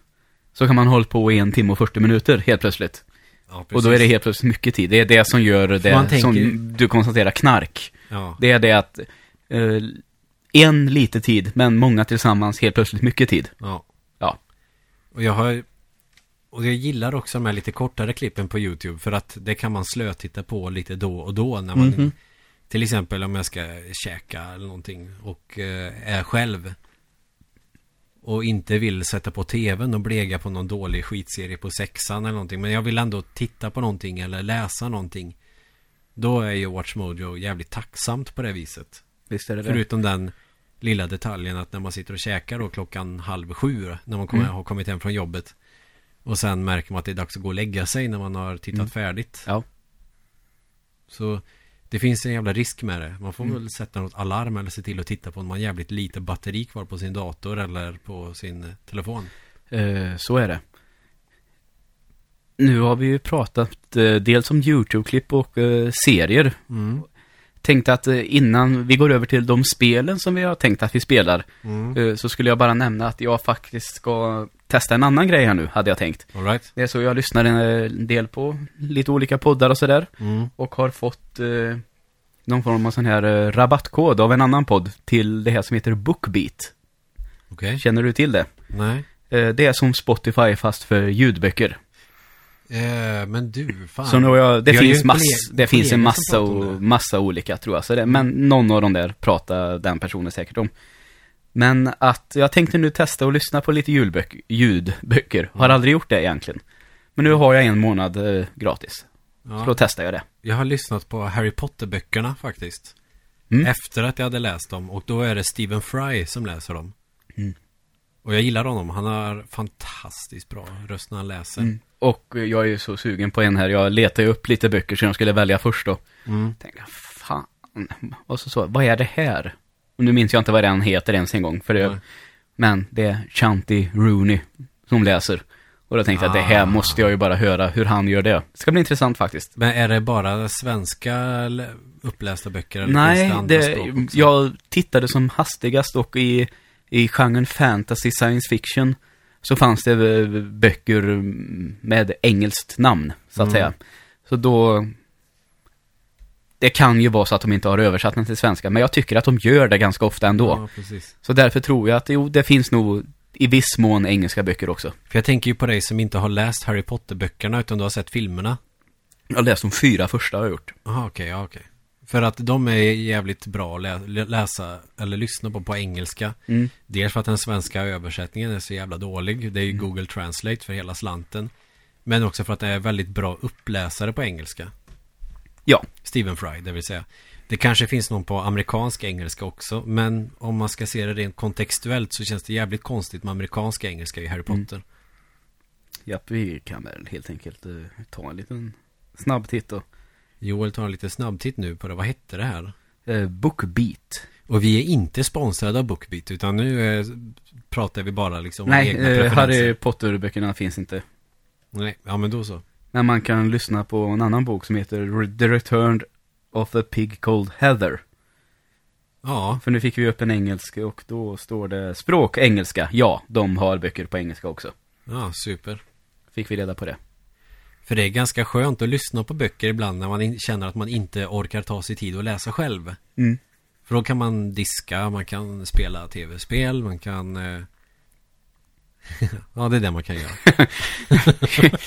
så kan man hålla på i en timme och 40 minuter helt plötsligt. Ja, Och då är det helt plötsligt mycket tid. Det är det som gör det tänker- som du konstaterar knark. Ja. Det är det att eh, en lite tid, men många tillsammans helt plötsligt mycket tid. Ja. Ja. Och jag har Och jag gillar också de här lite kortare klippen på YouTube För att det kan man slötitta på lite då och då när man Mhm. Till exempel om jag ska käka eller någonting Och eh, är själv Och inte vill sätta på tvn och blega på någon dålig skitserie på sexan eller någonting Men jag vill ändå titta på någonting eller läsa någonting Då är ju Watch Mojo jävligt tacksamt på det viset Visst är det det. Förutom den lilla detaljen att när man sitter och käkar då klockan halv sju när man kommer, Mm. har kommit hem från jobbet och sen märker man att det är dags att gå och lägga sig när man har tittat Mm. färdigt. Ja. Så det finns en jävla risk med det. Man får Mm. väl sätta något alarm eller se till att titta på om man har jävligt lite batteri kvar på sin dator eller på sin eh, telefon. Eh, så är det. Nu har vi ju pratat eh, dels om YouTube-klipp och eh, serier. Mm. Tänkte att eh, innan vi går över till de spelen som vi har tänkt att vi spelar, Mm. eh, så skulle jag bara nämna att jag faktiskt ska testa en annan grej här nu, hade jag tänkt. All right. Det är så jag lyssnar en del på lite olika poddar och sådär. Mm. Och har fått eh, någon form av sån här eh, rabattkod av en annan podd till det här som heter Bookbeat. Okej. Känner du till det? Nej. Eh, det är som Spotify fast för ljudböcker. Eh, men du, fan. Så nu har jag, det finns en mass, kollega- det finns en massa, det. massa olika tror jag. Så det, men någon av de där pratar den personen säkert om. Men att jag tänkte nu testa och lyssna på lite ljudböcker. ljudböcker. Har aldrig gjort det egentligen. Men nu har jag en månad eh, gratis. Så då Ja. testar jag det. Jag har lyssnat på Harry Potter-böckerna faktiskt. Mm. Efter att jag hade läst dem och då är det Stephen Fry som läser dem. Mm. Och jag gillar honom. Han har fantastiskt bra röst när han läser. Mm. Och jag är ju så sugen på en här. Jag letade upp lite böcker som jag skulle välja först då. Mm. Tänkte, fan. Och så så, vad är det här? Och nu minns jag inte vad den heter ens en gång. För det, Nej. men det är Chanty Rooney som läser. Och då tänkte jag, det här Ah. måste jag ju bara höra hur han gör det. Det ska bli intressant faktiskt. Men är det bara svenska lä- upplästa böcker? Eller Nej, det det, jag tittade som hastigast och i, i genren fantasy science fiction så fanns det eh, böcker med engelskt namn, så att Mm. säga. Så då... Det kan ju vara så att de inte har översatt den till svenska, men jag tycker att de gör det ganska ofta ändå. Ja. Så därför tror jag att jo, det finns nog i viss mån engelska böcker också. För jag tänker ju på dig som inte har läst Harry Potter-böckerna utan du har sett filmerna. Jag har läst de fyra första har jag gjort. Jaha, okej, ja, okej. För att de är jävligt bra att lä- lä- läsa eller lyssna på på engelska. Mm. Dels för att den svenska översättningen är så jävla dålig. Det är ju Google Translate för hela slanten. Men också för att det är väldigt bra uppläsare på engelska. Ja. Stephen Fry, det vill säga. Det kanske finns någon på amerikansk engelska också. Men om man ska se det rent kontextuellt så känns det jävligt konstigt med amerikanska engelska i Harry Mm. Potter. Japp, vi kan väl helt enkelt eh, ta en liten snabb titt då. Joel tar en lite snabbtitt nu på det. Vad hette det här? Eh, Bookbeat. Och vi är inte sponsrade av Bookbeat utan nu eh, pratar vi bara liksom om Nej, egna eh. Harry Potter-böckerna finns inte. Nej, ja men då så. Men man kan lyssna på en annan bok som heter The Return of a Pig Called Heather. Ja, För nu fick vi upp en engelsk och då står det språk engelska. Ja, de har böcker på engelska också. ja super. Fick vi reda på det. För det är ganska skönt att lyssna på böcker ibland när man känner att man inte orkar ta sig tid att läsa själv. Mm. För då kan man diska, man kan spela tv-spel, man kan... Eh... ja, det är det man kan göra.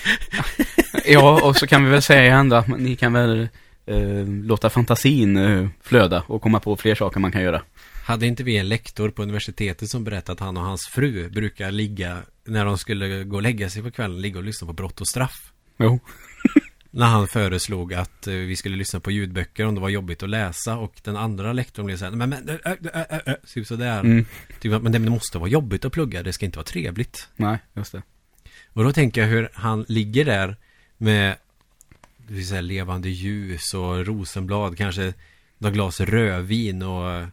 Ja, och så kan vi väl säga ändå att ni kan väl eh, låta fantasin eh, flöda och komma på fler saker man kan göra. Hade inte vi en lektor på universitetet som berättade att han och hans fru brukar ligga, när de skulle gå och lägga sig på kvällen, ligga och lyssna på Brott och straff? Jo. När han föreslog att eh, vi skulle lyssna på ljudböcker om det var jobbigt att läsa och den andra lektorn blev så här, men, men, äh, äh, äh, typ sådär. Mm. Typ, men det måste vara jobbigt att plugga, det ska inte vara trevligt. Nej, just det. Och då tänker jag hur han ligger där med det vill säga, levande ljus och rosenblad, kanske några glas rödvin och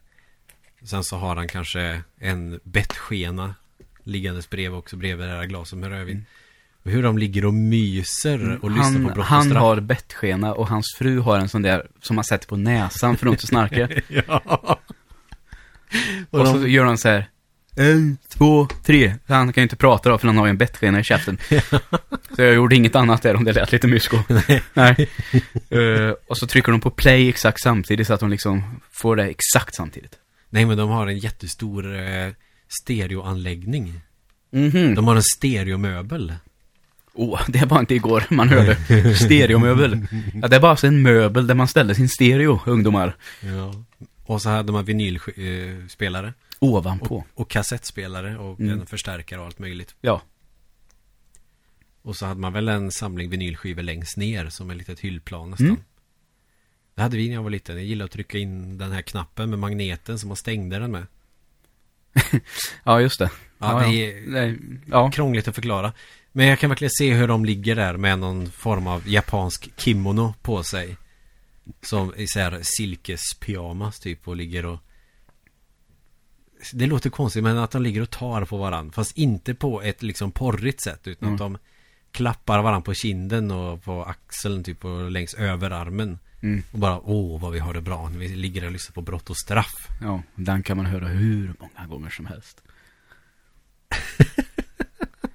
sen så har han kanske en bettskena liggandes bredvid också bredvid det här glaset med rödvin. Och hur de ligger och myser och lyssnar på Brott och han har bettskena och hans fru har en sån där som man sätter på näsan för att inte snarka. ja. Och och så de, gör han så här. En, två, tre. Han kan ju inte prata då för han har ju en bettskena i käften. så jag gjorde inget annat där om det lät lite mysko. Nej. Eh, och så trycker de på play exakt samtidigt så att de liksom får det exakt samtidigt. nej men de har en jättestor eh, stereoanläggning. Mhm. De har en stereomöbel. Åh, det var inte igår man hörde. Stereomöbel. Ja, det är bara alltså en möbel där man ställer sin stereo, ungdomar. Ja. Och så hade man vinylspelare. Ovanpå. Och, och kassettspelare och Mm. en förstärkare och allt möjligt. Ja. Och så hade man väl en samling vinylskivor längst ner som ett litet hyllplan nästan. Mm. Det hade vi när jag var liten. Jag gillade att trycka in den här knappen med magneten som man stängde den med. Ja, just det. Ja, det är ja. krångligt att förklara. Men jag kan verkligen se hur de ligger där med någon form av japansk kimono på sig. Som i så här silkespyjamas typ och ligger och Det låter konstigt men att de ligger och tar på varandra Fast inte på ett liksom porrigt sätt utan Mm. att de Klappar varandra på kinden och på axeln typ och längs överarmen Mm. Och bara åh vad vi har det bra när vi ligger och lyssnar på brott och straff Ja, den kan man höra hur många gånger som helst.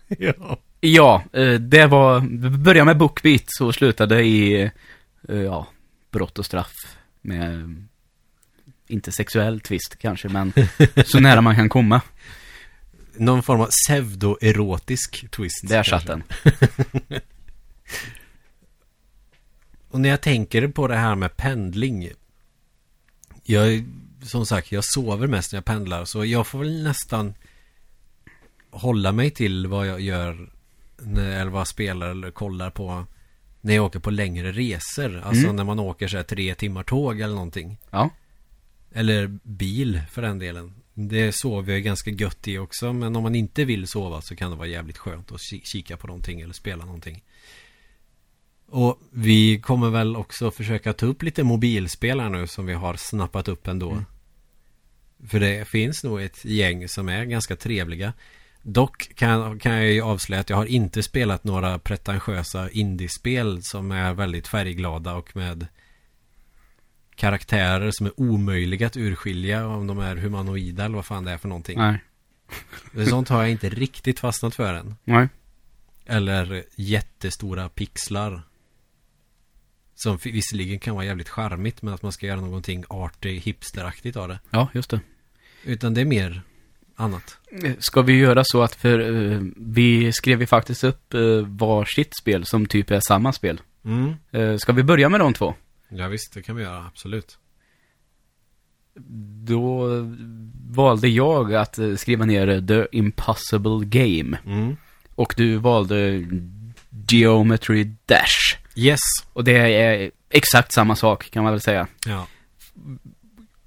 Ja Ja, eh, det var, började med Bookbeat och slutade i, eh, ja, brott och straff med, inte sexuell twist kanske, men så nära man kan komma. Någon form av pseudoerotisk twist Där satt den. Och när jag tänker på det här med pendling Jag, som sagt, jag sover mest när jag pendlar Så jag får väl nästan Hålla mig till vad jag gör när, Eller vad spelar eller kollar på När jag åker på längre resor Alltså Mm. när man åker så här tre timmar tåg eller någonting Ja. Eller bil för den delen Det sover jag ganska gött i också. Men om man inte vill sova så kan det vara jävligt skönt att ki- kika på någonting eller spela någonting. Och vi kommer väl också försöka ta upp lite mobilspel här nu som vi har snappat upp ändå. Mm. För det finns nog ett gäng som är ganska trevliga. Dock kan, kan jag ju avslöja att jag har inte spelat några pretentiösa indiespel som är väldigt färgglada och med karaktärer som är omöjliga att urskilja om de är humanoida eller vad fan det är för någonting. Nej. Sånt har jag inte riktigt fastnat för än. Nej. Eller jättestora pixlar. Som visserligen kan vara jävligt charmigt men att man ska göra någonting arty hipsteraktigt av det. Ja, just det. Utan det är mer annat. Eh, Ska vi göra så att för eh, vi skrev ju faktiskt upp eh, varsitt spel som typ är samma spel. Mm. Eh, ska vi börja med de två? Ja visst, det kan vi göra, absolut. Då valde jag att eh, skriva ner The Impossible Game. Mm. Och du valde Geometry Dash. Yes. Och det är exakt samma sak kan man väl säga. Ja.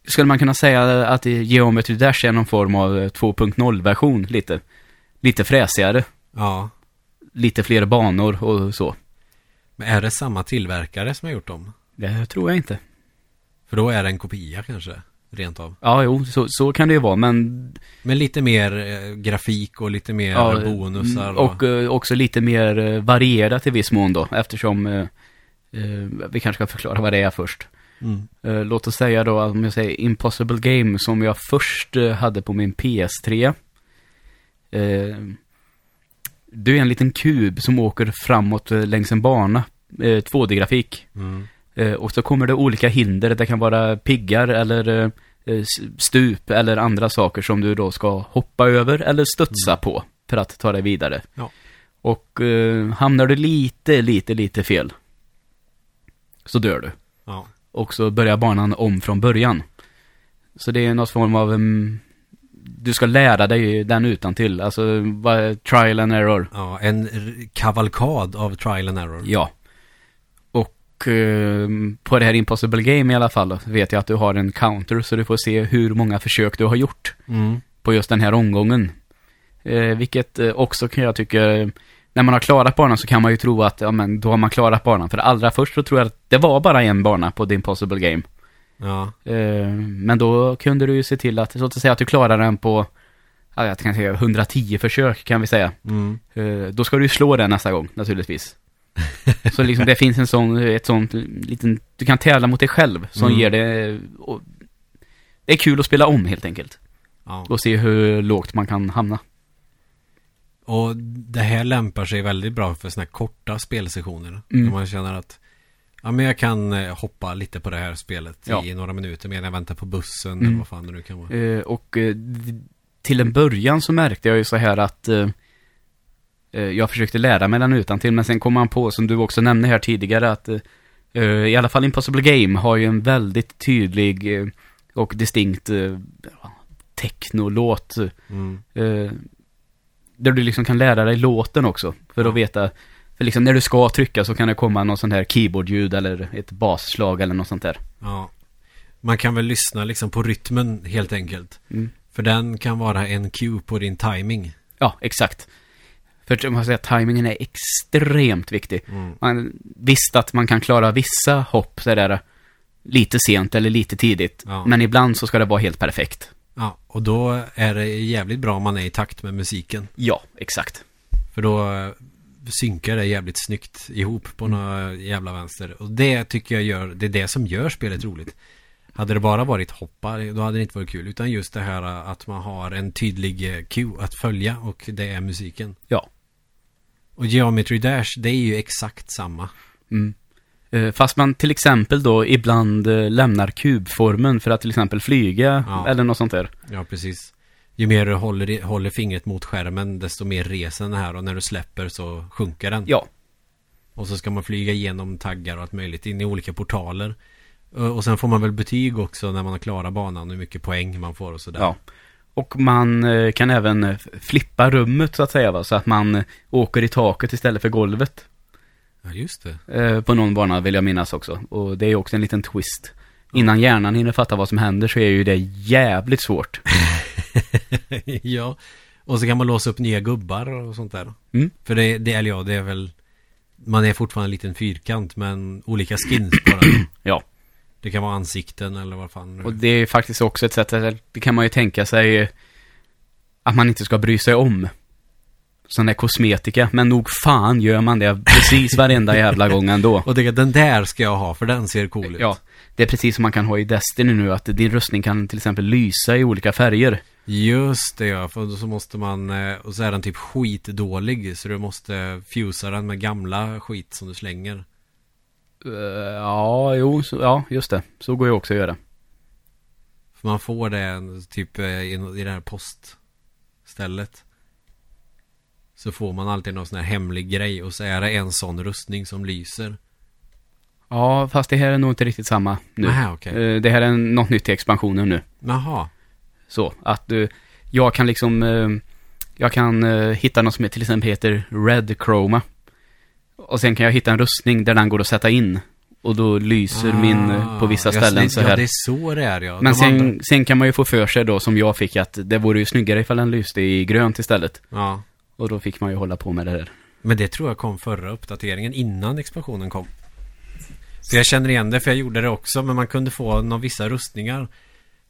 Skulle man kunna säga att Geometry Dash är någon form av eh, 2.0-version lite? Lite fräsigare, Ja. lite fler banor och så. Men är det samma tillverkare som har gjort dem? Det tror jag inte. För då är det en kopia kanske, rent av. Ja, jo, så, så kan det ju vara, men... Men lite mer eh, grafik och lite mer ja, bonusar. mm, Och eh, också lite mer eh, varierat i viss mån då, eftersom... Eh, eh, vi kanske ska förklara vad det är först. Mm. Eh, låt oss säga då, om jag säger Impossible Game, som jag först eh, hade på min PS3. Eh, det är en liten kub som åker framåt längs en bana, eh, 2D-grafik. Mm. Och så kommer det olika hinder, det kan vara piggar eller stup eller andra saker som du då ska hoppa över eller studsa på för att ta dig vidare. Ja. Och eh, hamnar du lite, lite, lite fel så dör du. Ja. Och så börjar banan om från början. Så det är något form av... Um, du ska lära dig den utan till. Alltså, vad, trial and error. ja, en kavalkad av trial and error. Ja. Och eh, på det här Impossible Game i alla fall vet jag att du har en counter så du får se hur många försök du har gjort Mm. på just den här omgången. Eh, vilket eh, också kan jag tycka, när man har klarat banan så kan man ju tro att, ja men då har man klarat banan. För allra först så tror jag att det var bara en bana på The Impossible Game. Ja. Eh, men då kunde du ju se till att, så att säga att du klarar den på, ja, jag kan säga 110 försök kan vi säga. Mm. Eh, då ska du ju slå den nästa gång naturligtvis. så liksom det finns en sån, ett sånt liten, du kan tävla mot dig själv som Mm. ger det, och, det är kul att spela om helt enkelt. ja. Och se hur lågt man kan hamna. Och det här lämpar sig väldigt bra för sådana här korta spelsessioner. Mm. När man känner att Ja men jag kan eh, hoppa lite på det här spelet Ja. i några minuter medan jag väntar på bussen Mm. eller vad fan det nu kan vara. Eh, och eh, till en början så märkte jag ju så här att eh, eh, jag försökte lära mig den utan till men sen kom man på, som du också nämnde här tidigare, att eh, i alla fall Impossible Game har ju en väldigt tydlig och distinkt eh, technolåt. Mm. Där du liksom kan lära dig låten också, för att veta för liksom när du ska trycka så kan det komma någon sån här keyboardljud eller ett basslag eller något sånt där. Ja. Man kan väl lyssna liksom på rytmen helt enkelt. Mm. För den kan vara en cue på din timing. Ja, exakt. För man säga, timingen är extremt viktig. Mm. Man, visst att man kan klara vissa hopp sådär lite sent eller lite tidigt. Ja. Men ibland så ska det vara helt perfekt. Ja, och då är det jävligt bra om man är i takt med musiken. Ja, exakt. För då eh, synkar det jävligt snyggt ihop på några jävla vänster. Och det tycker jag gör, det är det som gör spelet roligt. Hade det bara varit hoppar, då hade det inte varit kul. Utan just det här eh, att man har en tydlig eh, cue att följa och det är musiken. Ja. Och Geometry Dash, det är ju exakt samma. Mm. Eh, Fast man till exempel då ibland eh, lämnar kubformen för att till exempel flyga Ja. eller något sånt där. Ja, precis. Ju mer du håller, håller fingret mot skärmen, desto mer reser den här och när du släpper så sjunker den. Ja, Och så ska man flyga igenom taggar och allt möjligt in i olika portaler. Eh, Och sen får man väl betyg också när man har klarat banan, hur mycket poäng man får och sådär. ja. Och man kan även flippa rummet så att säga va? Så att man åker i taket istället för golvet. Ja, just det. Eh, på någon bana vill jag minnas också. Och det är ju också en liten twist. Innan hjärnan hinner fatta vad som händer så är ju det jävligt svårt. ja. Och så kan man låsa upp nya gubbar och sånt där. Mm. För det, det, eller ja, det är väl Man är fortfarande en liten fyrkant men olika skins bara. Ja. Det kan vara ansikten eller vad fan. Och det är faktiskt också ett sätt, att- det kan man ju tänka sig att man inte ska bry sig om. Sån där kosmetika, men nog fan gör man det precis varenda jävla gång ändå. Och det, den där ska jag ha för den ser cool ut. Ja, det är precis som man kan ha i Destiny nu, att din rustning kan till exempel lysa i olika färger. Just det ja, för då så måste man, eh, och så är den typ skitdålig så du måste fusa den med gamla skit som du slänger. Eh, ja, jo, så, ja, just det. Så går ju också att göra. För man får det typ eh, i, i det här poststället. Så får man alltid någon sån här hemlig grej och så är det en sån rustning som lyser. Ja, fast det här är nog inte riktigt samma nu. Nähä, okej. Eh, Det här är något nytt i expansionen nu. Jaha. Så, att du, jag kan liksom, eh, jag kan eh, hitta något som till exempel heter Red Chroma. Och sen kan jag hitta en rustning där den går att sätta in. Och då lyser min eh, på vissa Ah, ja, ställen så Ja, här. det är så det är ja. Men De sen, andra- sen kan man ju få för sig då, som jag fick, att det vore ju snyggare ifall den lyste i grönt istället. Ja. Och då fick man ju hålla på med det där. Men det tror jag kom förra uppdateringen innan expansionen kom. Så jag känner igen det för jag gjorde det också men man kunde få några vissa rustningar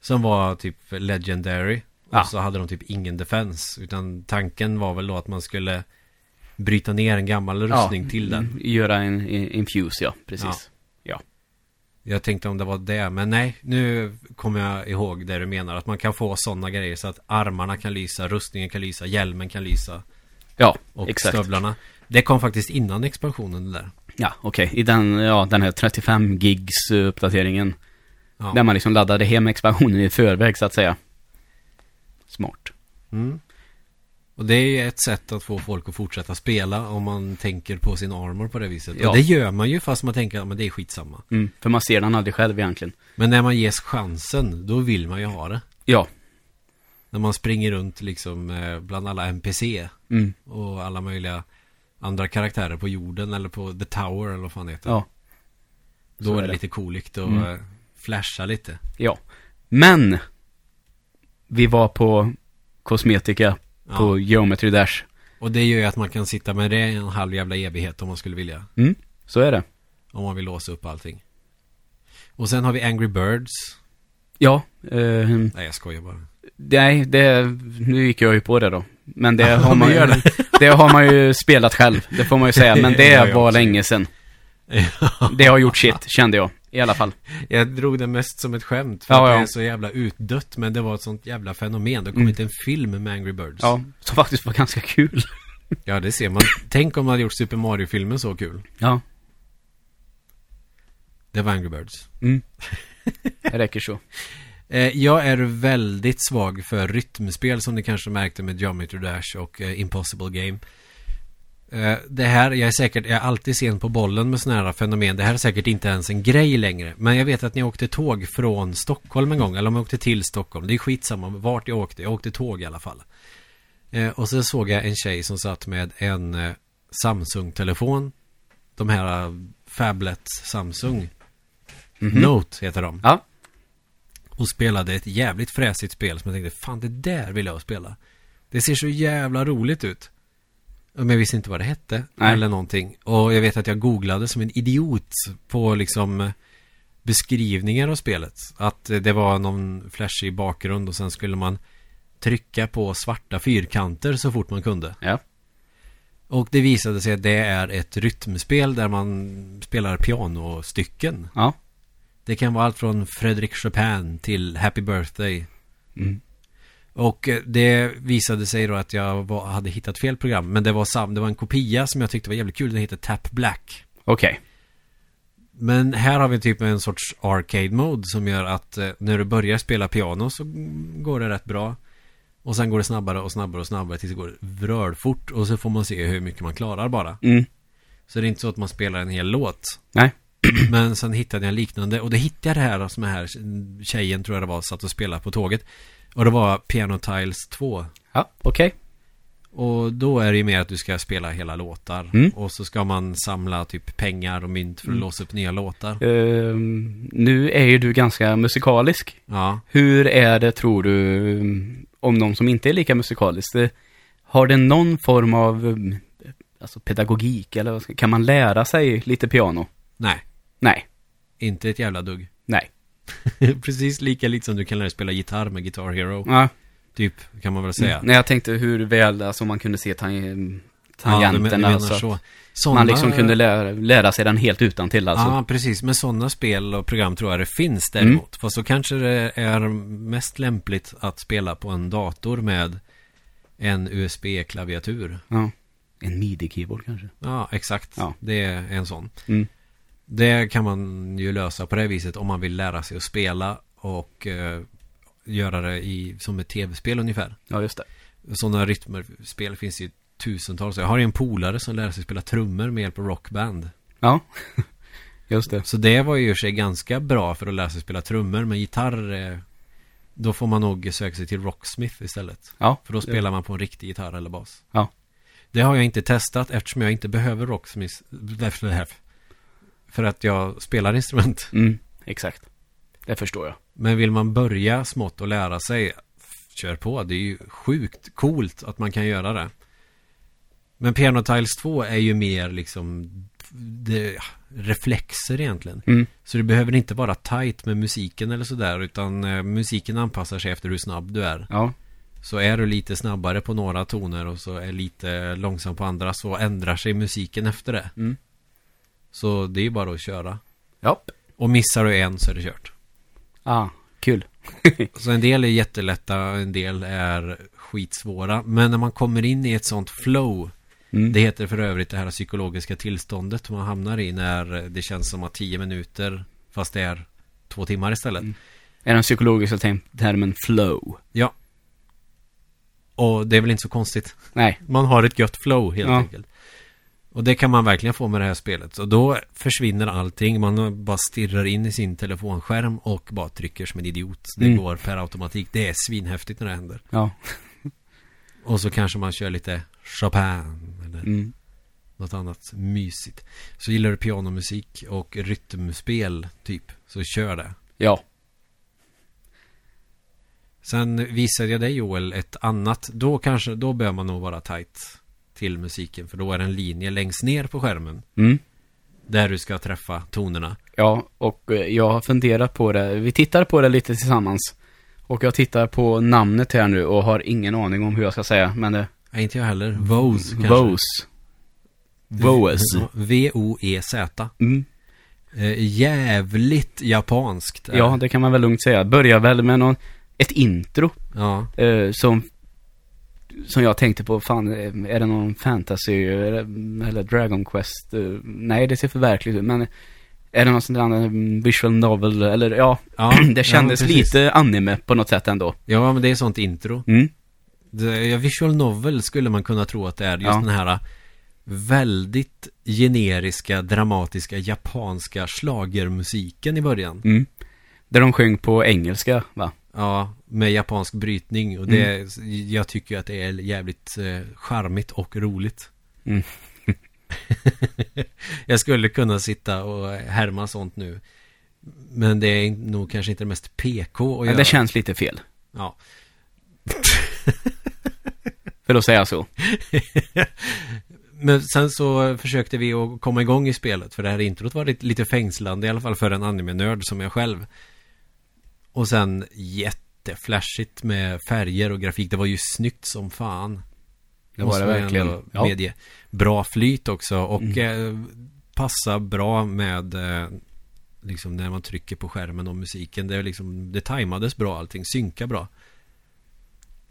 som var typ legendary. Ja. Och så hade de typ ingen defense. Utan tanken var väl då att man skulle bryta ner en gammal rustning till den. Göra en, infuse, ja. Precis. Jag tänkte om det var det, men nej, nu kommer jag ihåg det du menar. Att man kan få sådana grejer så att armarna kan lysa, rustningen kan lysa, hjälmen kan lysa Ja, och exakt. stövlarna. Det kom faktiskt innan expansionen det där. Ja, okej. I den, ja, den här 35 gigs uppdateringen. Ja. Där man liksom laddade hem expansionen i förväg så att säga. Smart. Mm. Och det är ett sätt att få folk att fortsätta spela om man tänker på sin armor på det viset. Ja. Och det gör man ju fast man tänker att det är skitsamma. Mm, för man ser den aldrig själv egentligen. Men när man ges chansen, då vill man ju ha det. Ja. När man springer runt liksom eh, bland alla NPC Mm, och alla möjliga andra karaktärer på jorden eller på The Tower eller vad fan det heter. ja. Då så är det det. lite cooligt att Mm. eh, flasha lite. Ja. Men! Vi var på kosmetika Ja. på Geometry Dash. Och det gör ju att man kan sitta med det i en halv jävla evighet om man skulle vilja. Mm, så är det. Om man vill låsa upp allting. Och sen har vi Angry Birds. Ja. Eh, Nej, jag skojar bara. Nej, det, nu gick jag ju på det då. Men det har man ju, det har man ju spelat själv. Det får man ju säga. Men det var länge sedan. Det har gjort shit, kände jag. I alla fall. Jag drog det mest som ett skämt för Ja, att det är så jävla utdött Men det var ett sånt jävla fenomen Det kom Mm. en film med Angry Birds Ja, som faktiskt var ganska kul. Ja, det ser man Tänk om man hade gjort Super Mario-filmen så kul Ja. Det var Angry Birds Mm. Det räcker så. Eh, Jag är väldigt svag för rytmspel Som ni kanske märkte med Geometry Dash och eh, Impossible Game. Eh, Det här, jag är säkert, jag är alltid sen på bollen med sådana här fenomen. Det här är säkert inte ens en grej längre. Men jag vet att ni åkte tåg från Stockholm en gång Eller om jag åkte till Stockholm. Det är skitsamma vart jag åkte. Jag åkte tåg i alla fall. Och så såg jag en tjej som satt med en Samsung-telefon. De här Fablet Samsung. Mhm. Note heter de. Ja. Och spelade ett jävligt fräsigt spel som jag tänkte, fan det där vill jag spela. Det ser så jävla roligt ut. Men jag visste inte vad det hette. Nej. Eller någonting. Och jag vet att jag googlade som en idiot på liksom beskrivningar av spelet. Att det var någon flashig bakgrund och sen skulle man trycka på svarta fyrkanter så fort man kunde. Ja. Och det visade sig att det är ett rytmspel där man spelar pianostycken. Ja. Det kan vara allt från Fredrik Chopin till Happy Birthday. Mm. Och eh, det visade sig då att jag var, hade hittat fel program. Men det var, sam, det var en kopia som jag tyckte var jävligt kul. Den heter Tap Black. Okej. Men här har vi typ en sorts arcade mode som gör att eh, när du börjar spela piano så går det rätt bra. Och sen går det snabbare och snabbare och snabbare tills det går vrölfort. Och så får man se hur mycket man klarar bara. Mm. Så det är inte så att man spelar en hel låt. Nej. Men sen hittade jag liknande och det hittade jag det här som här tjejen tror jag det var satt och spelade på tåget. Och det var Piano Tiles 2. Ja, okej. Och då är det ju mer att du ska spela hela låtar. Mm. Och så ska man samla typ pengar och mynt för att Mm. låsa upp nya låtar. Ehm, nu är ju du ganska musikalisk. Ja. Hur är det, tror du, om någon som inte är lika musikalisk. Har det någon form av um, alltså pedagogik eller vad kan man lära sig lite piano? Nej, Nej, inte ett jävla dugg. nej. Precis lika lite som du kan lära dig spela gitarr med Guitar Hero. Ja, Typ, kan man väl säga. Nej, jag tänkte hur väl, alltså man kunde se tang Ja, tangenterna. menar så. så. att Såna, Man liksom kunde lära, lära sig den helt utan till alltså. Ja, precis. Men sådana spel och program tror jag det finns Mm. däremot. Fast så kanske det är mest lämpligt att spela på en dator med en USB-klaviatur. Ja. En midi-keyboard kanske. Ja, exakt. Ja. Det är en sån. Mm. Det kan man ju lösa på det viset om man vill lära sig att spela och eh, göra det i, som ett tv-spel ungefär. Ja, just det. Sådana rytmerspel finns ju tusentals. Jag har ju en polare som lär sig spela trummor med hjälp av rockband. Ja, just det. Så det var ju i sig ganska bra för att lära sig spela trummor. Men gitarr, eh, då får man nog söka sig till Rocksmith istället. Ja, För då spelar man på en riktig gitarr eller bas. Ja. Det har jag inte testat eftersom jag inte behöver Rocksmith. För att jag spelar instrument. Mm, exakt. Det förstår jag. Men vill man börja smått och lära sig, kör på. Det är ju sjukt coolt att man kan göra det. Men Piano Tiles 2 är ju mer liksom det, reflexer egentligen. Mm. Så det behöver inte vara tight med musiken eller sådär utan eh, musiken anpassar sig efter hur snabb du är. Ja, Så är du lite snabbare på några toner och så är lite långsam på andra så ändrar sig musiken efter det. Mm. Så det är bara att köra. ja. Och missar du en så är det kört. Ah, kul. Så en del är jättelätta, en del är skitsvåra. Men när man kommer in i ett sånt flow Mm. Det heter för övrigt det här psykologiska tillståndet man hamnar i när det känns som att tio minuter fast det är två timmar istället. Mm. Är den psykologiska termen flow? Ja. Och det är väl inte så konstigt. Nej. Man har ett gött flow helt Ja. enkelt. Och det kan man verkligen få med det här spelet. Så då försvinner allting. Man bara stirrar in i sin telefonskärm och bara trycker som en idiot. Det Mm. går per automatik. Det är svinhäftigt när det händer. Ja. Och så kanske man kör lite Chopin eller Mm. något annat mysigt. Så gillar du pianomusik och rytmspel typ, så kör det. Ja. Sen visade jag dig Joel ett annat, då kanske, då bör man nog vara tight till musiken. För då är det en linje längst ner på skärmen. Mm. Där du ska träffa tonerna. Ja, och eh, jag har funderat på det. Vi tittar på det lite tillsammans. Och jag tittar på namnet här nu och har ingen aning om hur jag ska säga, men det... Nej, inte jag heller. Vose kanske. Vose. Vose. Ja, V-O-E-Z. Mm. Eh, jävligt japanskt. Ja, det. kan man väl lugnt säga. Börjar väl med någon, ett intro ja. eh, som, som jag tänkte på, fan, eh, är det någon fantasy eller, Dragon Quest? Eh, nej, det ser för verkligt ut, men är det någon sån där mm, visual novel eller ja, ja det kändes ja, lite anime på något sätt ändå. Ja, men det är sånt intro. Mm. Det, visual novel skulle man kunna tro att det är. Just Ja. den här väldigt generiska, dramatiska, japanska slagermusiken i början. Mm. Där de sjöng på engelska, va? Ja, med japansk brytning. Och det, jag tycker att det är jävligt eh, charmigt och roligt. Mm. jag skulle kunna sitta och härma sånt nu. Men det är nog kanske inte det mest PK att Ja, det känns lite fel. Ja. För att säga så. Men sen så försökte vi att komma igång i spelet För det här introt var lite, lite fängslande I alla fall för en anime-nörd som jag själv Och sen jätteflashigt med färger och grafik Det var ju snyggt som fan Det var det verkligen. Ja. Medge. Bra flyt också och Mm. eh, Passar bra med eh, Liksom när man trycker på skärmen och musiken Det är liksom Det tajmades bra allting, synka bra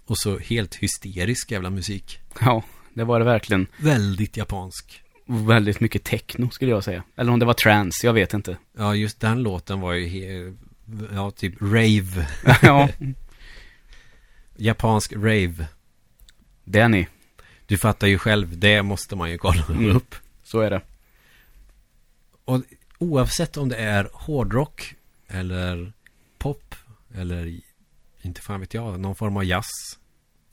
Och så helt hysterisk jävla musik Ja, det var det verkligen. Väldigt japansk Väldigt mycket techno skulle jag säga. Eller om det var trance, jag vet inte. Ja, just den låten var ju Ja, typ rave. Ja, Japansk rave. Det är ni. Du fattar ju själv, det måste man ju kolla Mm. upp. Så är det. Och oavsett om det är hårdrock Eller pop Eller inte fan vet jag, någon form av jazz.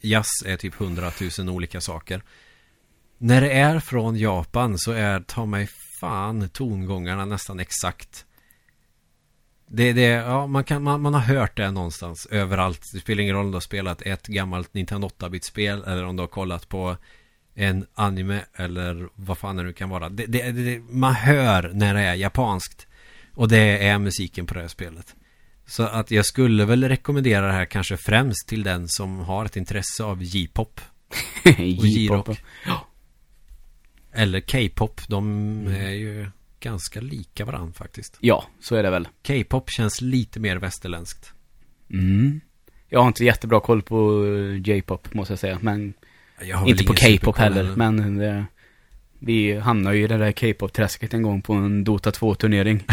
Jazz är typ hundratusen olika saker. När det är från Japan så är ta mig fan tongångarna nästan exakt Det, det, ja, man, kan, man, man har hört det någonstans överallt. Det spelar ingen roll om du har spelat ett gammalt Nintendo 8-bit-spel eller om du har kollat på en anime eller vad fan det nu kan vara. Det, det, det, man hör när det är japanskt. Och det är musiken på det här spelet. Så att jag skulle väl rekommendera det här kanske främst till den som har ett intresse av J-pop. J-pop. Eller K-pop. De är ju ganska lika varandra faktiskt. Ja, så är det väl. K-pop känns lite mer västerländskt. Mm. Jag har inte jättebra koll på eh, J-pop måste jag säga. Men Jag har inte på K-pop superkoll heller. Men det, vi hamnade ju i det där K-pop-träsket en gång på en Dota 2-turnering.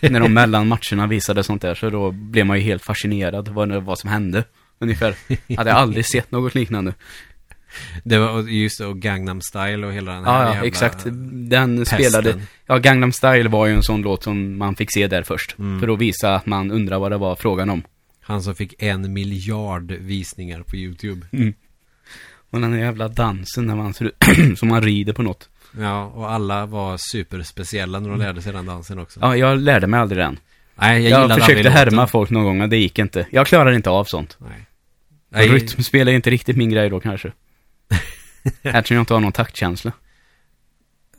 när de mellan matcherna visade sånt där. Så då blev man ju helt fascinerad vad, var som hände. Ungefär. Hade jag aldrig sett något liknande. Det var just det, och Gangnam Style och hela den här Ja, jävla exakt. Den pesten. spelade... Ja, Gangnam Style var ju en sån låt som man fick se där först. Mm. För att visa att man undrar vad det var frågan om. Han som fick en miljard visningar på YouTube. Och den jävla dansen när man ser som man rider på något. Ja, och alla var superspeciella när de lärde sig den dansen också. Ja, jag lärde mig aldrig den. Nej, jag, Jag, gillade försökte aldrig härma låten. folk någon gång, men det gick inte. Jag klarar inte av sånt. Nej. Nej, Rytmspel är inte riktigt min grej då kanske. Eftersom jag inte har någon taktkänsla.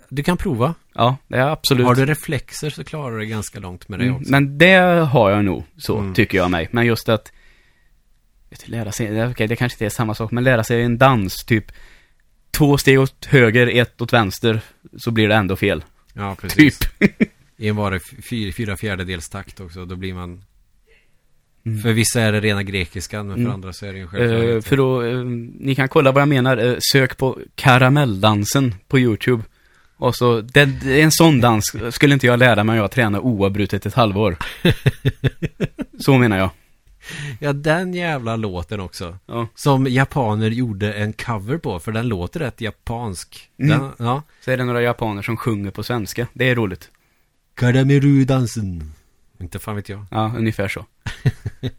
du kan prova. Ja, det är absolut. Har du reflexer så klarar du det ganska långt med det Mm, också. Men det har jag nog, så Mm. tycker jag mig. Men just att lära sig, det- okej det kanske inte är samma sak, men lära sig en dans, typ två steg åt höger, ett åt vänster, så blir det ändå fel. Ja, precis. Typ. I en var det fy- fyra fjärdedels takt också. Då blir man... Mm. För vissa är det rena grekiskan, men för Mm. andra så är det ju en Eh, självklarhet. för då, eh, ni kan kolla vad jag menar, Eh, sök på karamelldansen på YouTube. Och så, det, det är en sån dans skulle inte jag lära mig om jag tränar oavbrutet ett halvår. så menar jag. Ja, den jävla låten också. Ja. Som japaner gjorde en cover på, för den låter rätt japansk. Mm. Den, ja. Så är det några japaner som sjunger på svenska. Det är roligt. Karameru-dansen. Inte fan vet jag. Ja, ungefär så.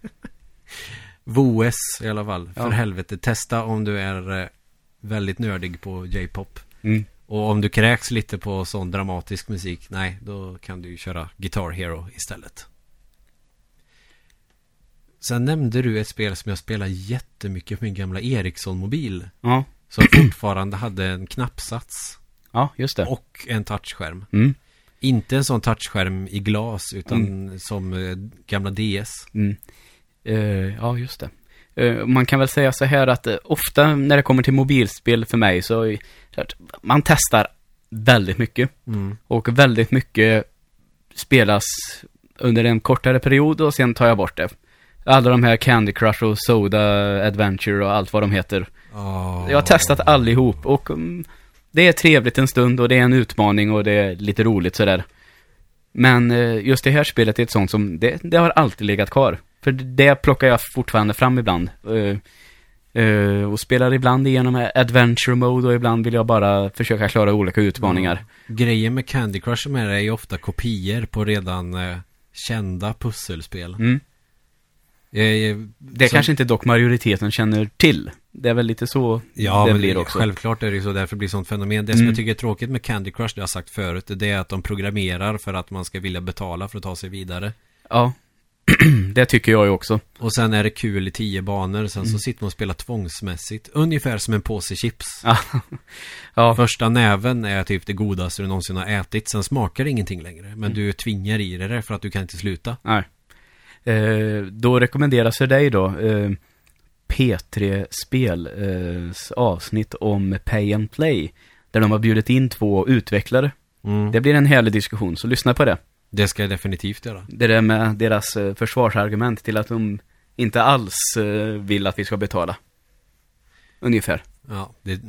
VOS i alla fall. För Ja. helvete, testa om du är eh, väldigt nördig på J-pop. Mm. Och om du kräks lite på sån dramatisk musik, nej, då kan du ju köra Guitar Hero istället. Sen nämnde du ett spel som jag spelar jättemycket på min gamla Ericsson-mobil. Ja, Som fortfarande hade en knappsats ja just det. och en touchskärm. Mm. Inte en sån touchskärm i glas, utan som eh, gamla DS. Mm. Eh, ja, just det. Eh, man kan väl säga så här att eh, ofta när det kommer till mobilspel för mig så man testar väldigt mycket. Mm. Och väldigt mycket spelas under en kortare period och sen tar jag bort det. Alla de här Candy Crush och Soda Adventure och allt vad de heter. Oh. Jag har testat allihop och mm, det är trevligt en stund och det är en utmaning och det är lite roligt sådär. Men eh, just det här spelet är ett sånt som, det, det har alltid legat kvar. För det plockar jag fortfarande fram ibland. Eh, eh, och spelar ibland igenom adventure mode och ibland vill jag bara försöka klara olika utmaningar. Grejen med Candy Crush med det är ju ofta kopior på redan eh, kända pusselspel. Mm. Det så- kanske inte dock majoriteten känner till. Det är väl lite så Ja, det blir också. självklart är det ju så, därför blir sånt fenomen. Det som Mm. jag tycker är tråkigt med Candy Crush, det har jag sagt förut, det är att de programmerar för att man ska vilja betala för att ta sig vidare. Ja, det tycker jag ju också. Och sen är det kul i tio banor, sen Mm. så sitter man och spelar tvångsmässigt. Ungefär som en påse chips. Ja. Första näven är typ det godaste du någonsin har ätit, sen smakar det ingenting längre. Men Mm. du tvingar i dig det för att du kan inte sluta. nej. Eh, då rekommenderas för dig då eh, P3 Spels avsnitt om Pay and Play. Där de har bjudit in två utvecklare. Mm. Det blir en härlig diskussion, så lyssna på det. Det ska jag definitivt göra. Det där med deras eh, försvarsargument till att de inte alls eh, vill att vi ska betala. Ungefär. Ja, det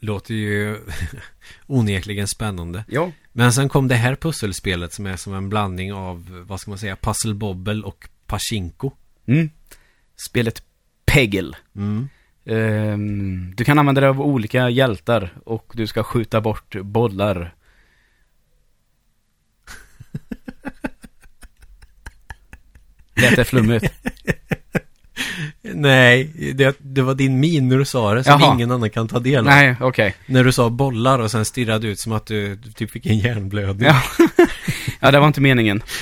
låter ju onekligen spännande. Ja. Men sen kom det här pusselspelet som är som en blandning av, vad ska man säga, Puzzle Bobble och Pachinko. Mm. Spelet Peggle. Mm. Ehm, du kan använda dig av olika hjältar och du ska skjuta bort bollar. Lät det flummigt? Nej, det, det var din min när du sa det som Jaha. ingen annan kan ta del av. Nej, okej. När du sa bollar och sen stirrade ut som att du typ fick en hjärnblödning. Ja. ja, det var inte meningen.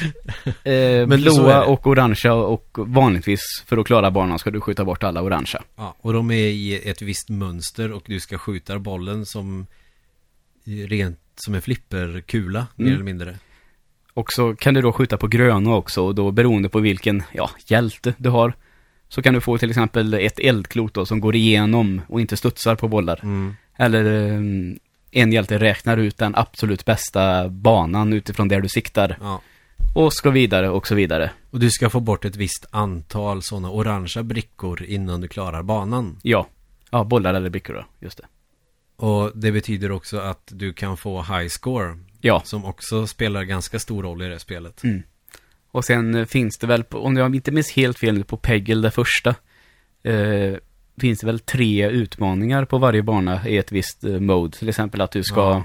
Eh, blåa och orangea och vanligtvis för att klara banan ska du skjuta bort alla orangea. Ja, och de är i ett visst mönster och du ska skjuta bollen som rent som en flipperkula, mer Mm. eller mindre. Och så kan du då skjuta på gröna också och då beroende på vilken, ja, hjälte du har. Så kan du få till exempel ett eldklot då som går igenom och inte studsar på bollar. Mm. Eller eh, en hjälte räknar ut den absolut bästa banan utifrån där du siktar. Ja. Och ska vidare och så vidare. Och du ska få bort ett visst antal sådana orangea brickor innan du klarar banan. Ja. Ja, bollar eller brickor då, just det. Och det betyder också att du kan få high score. Ja. Som också spelar ganska stor roll i det spelet. Mm. Och sen eh, finns det väl, på, om jag inte minns helt fel nu, på Peggle det första. Eh, finns det väl tre utmaningar på varje bana i ett visst eh, mode. Till exempel att du ska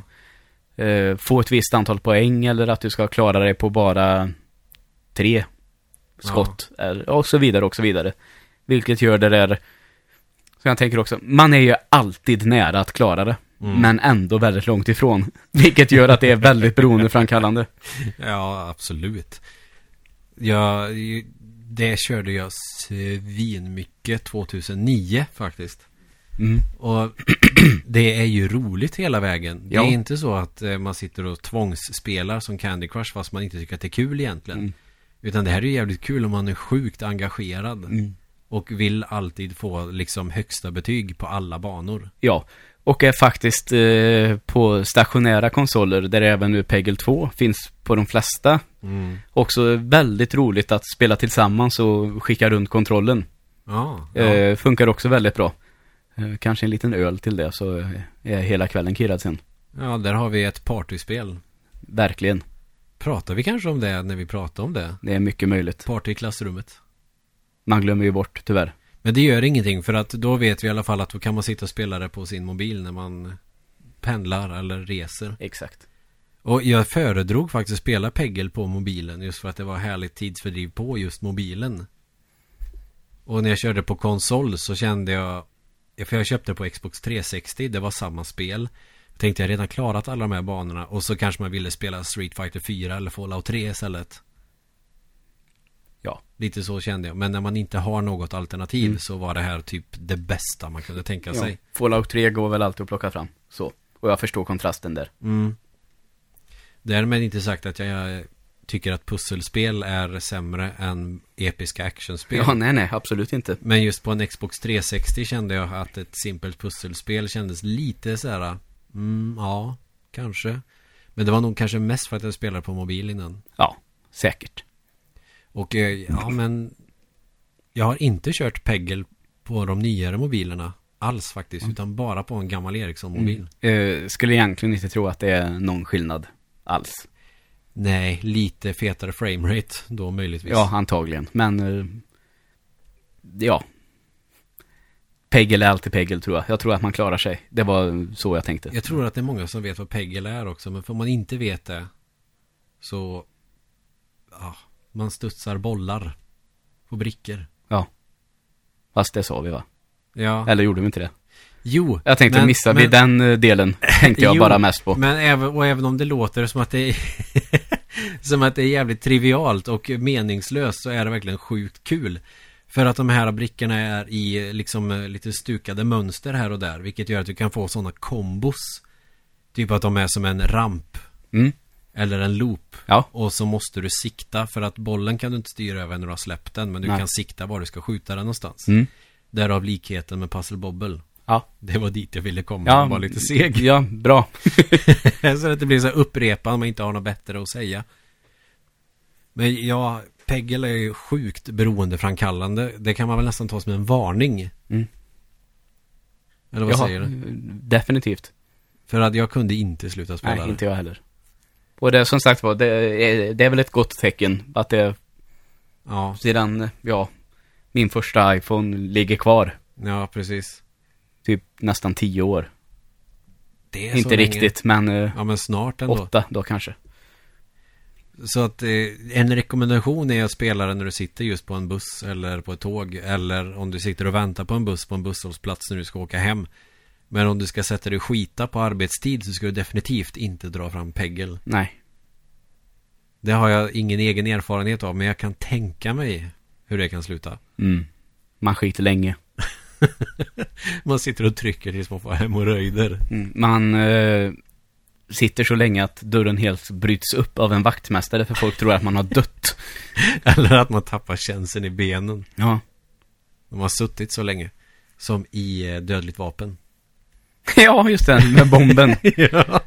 eh, få ett visst antal poäng eller att du ska klara dig på bara tre skott. Eller, och så vidare och så vidare. Vilket gör det där, så jag tänker också, man är ju alltid nära att klara det. Mm. Men ändå väldigt långt ifrån. Vilket gör att det är väldigt beroendeframkallande. Ja, absolut. Ja, det körde jag svinmycket 2009 faktiskt. Mm. Och det är ju roligt hela vägen. Det Ja. är inte så att eh, man sitter och tvångsspelar som Candy Crush fast man inte tycker att det är kul egentligen. Mm. Utan det här är ju jävligt kul om man är sjukt engagerad. Mm. Och vill alltid få liksom högsta betyg på alla banor. Ja, och är faktiskt eh, på stationära konsoler där även nu Peggle 2 finns på de flesta. Mm. Också väldigt roligt att spela tillsammans och skicka runt kontrollen. Ja, ja. Eh, funkar också väldigt bra. Eh, kanske en liten öl till det så är hela kvällen kirrad sen. ja, där har vi ett partyspel. Verkligen. Pratar vi kanske om det när vi pratar om det? Det är mycket möjligt. Party i klassrummet. Man glömmer ju bort tyvärr. Men det gör ingenting för att då vet vi i alla fall att då kan man sitta och spela det på sin mobil när man pendlar eller reser. Exakt. Och jag föredrog faktiskt spela Peggle på mobilen just för att det var härligt tidsfördriv på just mobilen. Och när jag körde på konsol så kände jag För jag köpte på Xbox 360, det var samma spel. Jag tänkte jag redan klarat alla de här banorna och så kanske man ville spela Street Fighter 4 eller Fallout 3 istället. Ja. Lite så kände jag. Men när man inte har något alternativ Mm. så var det här typ det bästa man kunde tänka ja. sig. Fallout 3 går väl alltid att plocka fram. Så. Och jag förstår kontrasten där. Mm. Därmed inte sagt att jag tycker att pusselspel är sämre än episka actionspel. Ja, nej, nej, absolut inte. Men just på en Xbox 360 kände jag att ett simpelt pusselspel kändes lite så här. Mm, ja, kanske. Men det var nog kanske mest för att jag spelade på mobil innan. Ja, säkert. Och eh, ja, men jag har inte kört Peggle på de nyare mobilerna alls faktiskt, utan bara på en gammal Ericsson-mobil. Eh, skulle egentligen inte tro att det är någon skillnad alls. Nej, lite fetare framerate då möjligtvis. Ja, antagligen. Men, eh, ja. Peggle är alltid Peggle tror jag. Jag tror att man klarar sig. Det var så jag tänkte. Jag tror att det är många som vet vad Peggle är också, men för om man inte vet det så, ja, man studsar bollar på brickor. Fast det sa vi va? Ja, Eller gjorde vi inte det? jo. Jag tänkte men- missa vi men- den eh, delen. Tänkte jag Jo, bara mest på. Men även, och även om det låter som att det är Som att det är jävligt trivialt och meningslöst så är det verkligen sjukt kul För att de här brickorna är i liksom eh, lite stukade mönster här och där Vilket gör att du kan få sådana kombos Typ att de är som en ramp Mm. Eller en loop Ja. Och så måste du sikta för att bollen kan du inte styra över när du har släppt den Men du Nej. kan sikta var du ska skjuta den någonstans Mm. Därav likheten med Puzzle Bobble Ja. Det var dit jag ville komma, Ja. var lite seg Ja, bra. så att det blir så här upprepat om man inte har något bättre att säga. Men ja, Peggle är ju sjukt beroendeframkallande. Det kan man väl nästan ta som en varning. Mm. Eller vad Jaha, säger du? Definitivt. För att jag kunde inte sluta spela Nej, det. inte jag heller. Och det som sagt var, det är, det är väl ett gott tecken att det Ja, sedan, ja, min första iPhone ligger kvar. ja, precis. Typ nästan tio år. Det är så Inte länge. riktigt, men eh, Ja, men snart ändå. åtta då kanske. Så att eh, en rekommendation är att spela den när du sitter just på en buss eller på ett tåg. Eller om du sitter och väntar på en buss på en busshållplats när du ska åka hem. Men om du ska sätta dig och skita på arbetstid så ska du definitivt inte dra fram Peggle. Nej. Det har jag ingen egen erfarenhet av, men jag kan tänka mig hur det kan sluta. Mm. Man skiter länge. Man sitter och trycker tills man får hemorrojder. Mm. Man eh, sitter så länge att dörren helt bryts upp av en vaktmästare för folk tror att man har dött. Eller att man tappar känseln i benen. Ja. De har suttit så länge. Som i eh, Dödligt vapen. ja, just det. Med bomben. ja.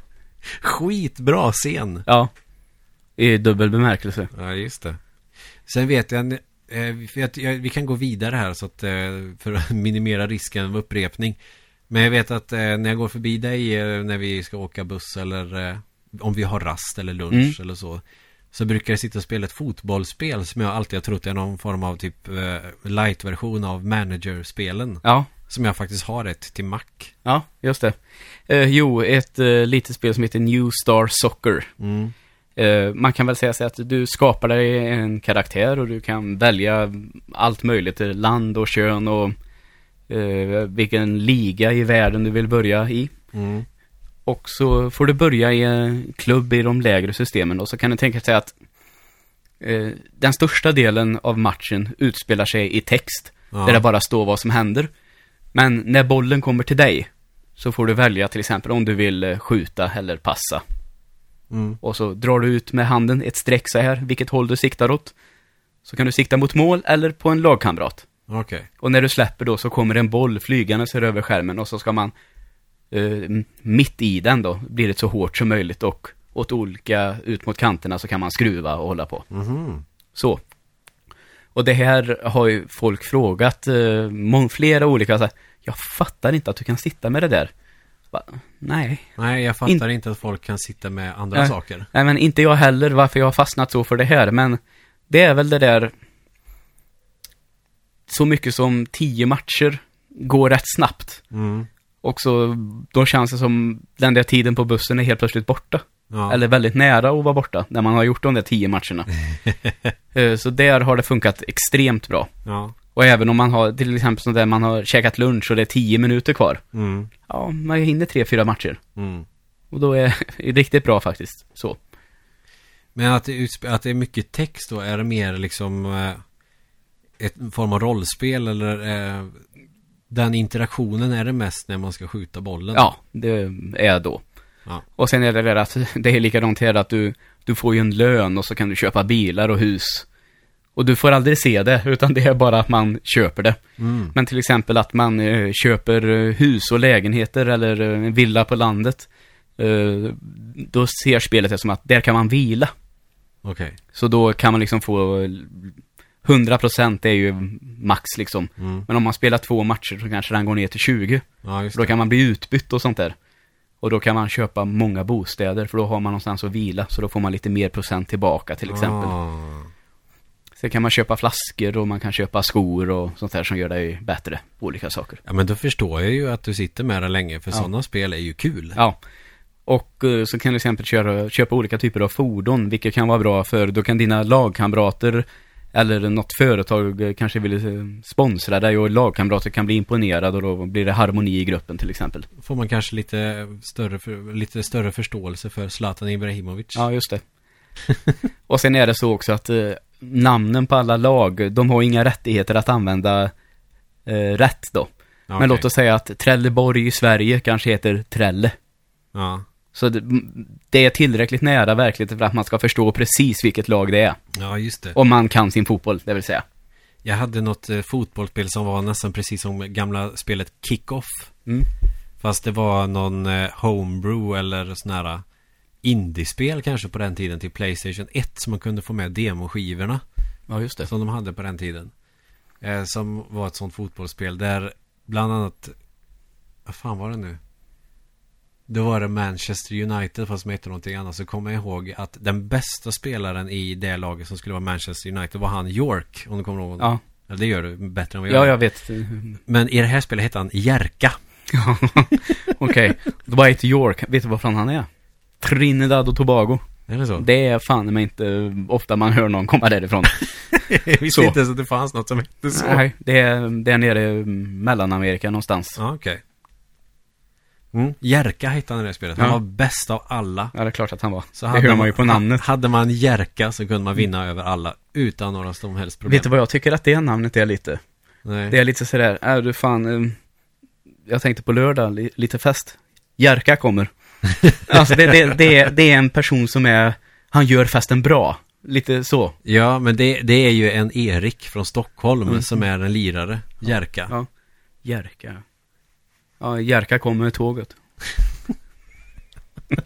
Skitbra scen. ja. I dubbel bemärkelse. Ja, just det. Sen vet jag, eh, vi kan gå vidare här så att, eh, för att minimera risken av upprepning. Men jag vet att eh, när jag går förbi dig när vi ska åka buss eller om vi har rast eller lunch Mm. eller så. Så brukar jag sitta och spela ett fotbollsspel som jag alltid har trott är någon form av typ light-version av manager-spelen. Ja. Som jag faktiskt har ett till Mac. Ja, just det. Eh, jo, ett eh, litet spel som heter New Star Soccer. Mm. Eh, man kan väl säga så att du skapar dig en karaktär och du kan välja allt möjligt. eh, Land och kön och eh, vilken liga i världen du vill börja i. Mm. Och så får du börja i en klubb i de lägre systemen och så kan du tänka sig att eh, den största delen av matchen utspelar sig i text. Ja. Där det bara står vad som händer. Men när bollen kommer till dig så får du välja till exempel om du vill eh, skjuta eller passa. Mm. Och så drar du ut med handen ett streck så här, vilket håll du siktar åt. Så kan du sikta mot mål eller på en lagkamrat. Okej. Och när du släpper då så kommer en boll flygandes här över skärmen och så ska man eh, mitt i den då, blir det så hårt som möjligt och åt olika, ut mot kanterna så kan man skruva och hålla på. Mhm. Så. Och det här har ju folk frågat, eh, flera olika, så här, jag fattar inte att du kan sitta med det där. Va? Nej. Nej, jag fattar inte att folk kan sitta med andra Nej. saker. Nej, men inte jag heller varför jag har fastnat så för det här, men det är väl det där så mycket som tio matcher går rätt snabbt. Mm. Och så, då känns det som den där tiden på bussen är helt plötsligt borta. Ja. Eller väldigt nära att vara borta, när man har gjort de där tio matcherna. Eh, så där har det funkat extremt bra. ja. Och även om man har, till exempel sånt där man har käkat lunch och det är tio minuter kvar. Mm. Ja, man hinner tre, fyra matcher. Mm. Och då är det riktigt bra faktiskt. Så. Men att det, att det är mycket text då, är det mer liksom eh, ett form av rollspel eller eh, den interaktionen är det mest när man ska skjuta bollen? Ja, det är då. Ja. Och sen är det där att det är likadant här att du, du får ju en lön och så kan du köpa bilar och hus. Och du får aldrig se det, utan det är bara att man köper det. Mm. Men till exempel att man eh, köper eh, hus och lägenheter eller eh, en villa på landet. Eh, då ser spelet det som att där kan man vila. Okej. Så då kan man liksom få eh, 100% är ju max liksom. Mm. Men om man spelar två matcher så kanske den går ner till 20. Ja, just då kan man bli utbytt och sånt där. Och då kan man köpa många bostäder för då har man någonstans att vila. Så då får man lite mer procent tillbaka till exempel. Ah. Sen kan man köpa flaskor och man kan köpa skor och sånt där som gör dig bättre på olika saker. Ja, men då förstår jag ju att du sitter med det länge, för Ja. sådana spel är ju kul. Ja. Och eh, så kan du till exempel köra, köpa olika typer av fordon, vilket kan vara bra för då kan dina lagkamrater eller något företag eh, kanske vill eh, sponsra dig och lagkamrater kan bli imponerade och då blir det harmoni i gruppen till exempel. Får man kanske lite större, för, lite större förståelse för Zlatan Ibrahimovic. Ja, just det. och sen är det så också att eh, namnen på alla lag, de har inga rättigheter att använda eh, rätt då. Ja, Men låt oss säga att Trelleborg i Sverige kanske heter Trelle. Ja. Så det, det är tillräckligt nära verkligheten för att man ska förstå precis vilket lag det är. ja, just det. Om man kan sin fotboll, det vill säga. Jag hade något eh, fotbollsspel som var nästan precis som gamla spelet Kick-Off. Mm. Fast det var någon eh, homebrew eller sån här eh, indiespel kanske på den tiden till Playstation 1 som man kunde få med demoskivorna Ja, just det. som de hade på den tiden. Eh, som var ett sånt fotbollsspel där bland annat vad fan var det nu? Då var det Manchester United fast som hette någonting annat så kommer jag ihåg att den bästa spelaren i det laget som skulle vara Manchester United var han York om du kommer ihåg Ja, Ja, det gör du bättre än vad jag ja jag vet. Men i det här spelet hette han Jerka. Okej. White York, vet du varifrån han är? Trinidad och Tobago. Är det så? Det är fan men inte ofta man hör någon komma därifrån. Jag visste Så. inte ens att det fanns något som hette så. Nej, det är, det är nere i Mellanamerika någonstans. Ja, okej. Mm. Jerka hette han i det spelet. Han Ja. var bäst av alla. Ja, det är klart att han var. Så det hade hör man ju på namnet. Hade man Jerka så kunde man vinna över alla utan några som helst problem. Vet du vad jag tycker att det namnet är lite? Nej. Det är lite sådär, är du fan, eh, jag tänkte på lördag, li, lite fest. Jerka kommer. alltså det, det, det, är, det är en person som är, han gör festen bra. Lite så. Ja, men det, det är ju en Erik från Stockholm Mm. som är en lirare. Jerka. Ja. Jerka. Ja, Jerka kommer med tåget.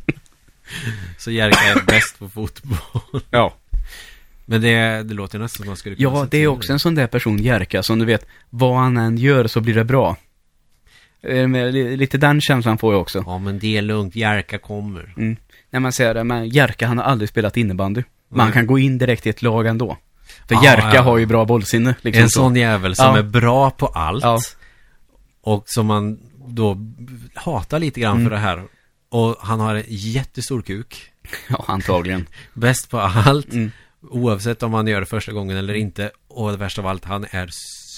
Så Jerka är bäst på fotboll. Ja. Men det, det låter nästan som man skulle kunna Ja, det är också en sån där person, Jerka, som du vet, vad han än gör så blir det bra. Eh, Lite den känslan får jag också. Ja, men det är lugnt. Jerka kommer. Mm. När man säger det, men Jerka han har aldrig spelat innebandy. Man Nej. kan gå in direkt i ett lag ändå. För Ja, Jerka ja. har ju bra bollsinne. Liksom en så. sån jävel som Ja. är bra på allt. Ja. Och som man då hatar lite grann Mm. för det här. Och han har en jättestor kuk. Ja, antagligen. Bäst på allt. Mm. Oavsett om han gör det första gången eller inte. Och det värsta av allt, han är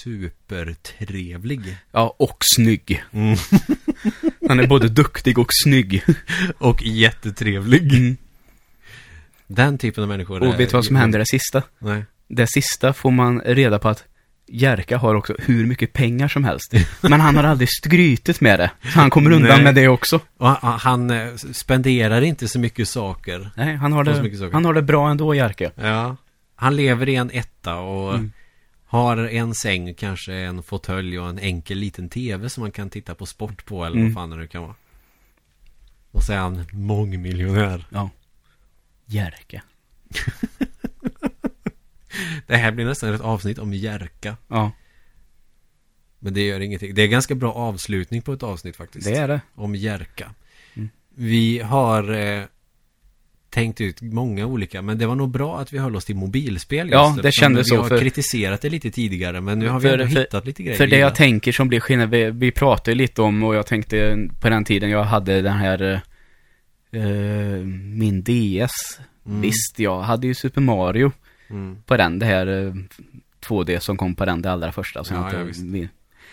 supertrevlig. Ja, och snygg. Mm. Han är både duktig och snygg. Och jättetrevlig. Mm. Den typen av människor Och vet du vad som händer det sista? Nej. Det sista får man reda på att Jerka har också hur mycket pengar som helst. Men han har aldrig skrytit med det. Så han kommer undan Nej. med det också. Och han, han eh, spenderar inte så mycket saker. Nej, han har det, han har det bra ändå, Jerka. Ja. Han lever i en etta och Mm. har en säng, kanske en fåtölj och en enkel liten tv som man kan titta på sport på eller Mm. vad fan det nu kan vara. Och så är han mångmiljonär. Ja. Jerka. Det här blir nästan ett avsnitt om Jerka. Ja, Men det gör ingenting. Det är ganska bra avslutning på ett avsnitt faktiskt. det är det. Om Jerka. Mm. Vi har eh, tänkt ut många olika, men det var nog bra att vi höll oss till mobilspel just Ja, det kändes Vi så, har för- kritiserat det lite tidigare, men nu har vi För- ändå hittat lite grejer. För det vi jag tänker som blir skillnad, vi, vi pratade lite om och jag tänkte på den tiden jag hade den här eh, eh, min DS. Mm. Visst, jag hade ju Super Mario Mm. på den, det här eh, 2D som kom på den, det allra första. Som Ja, inte, ja,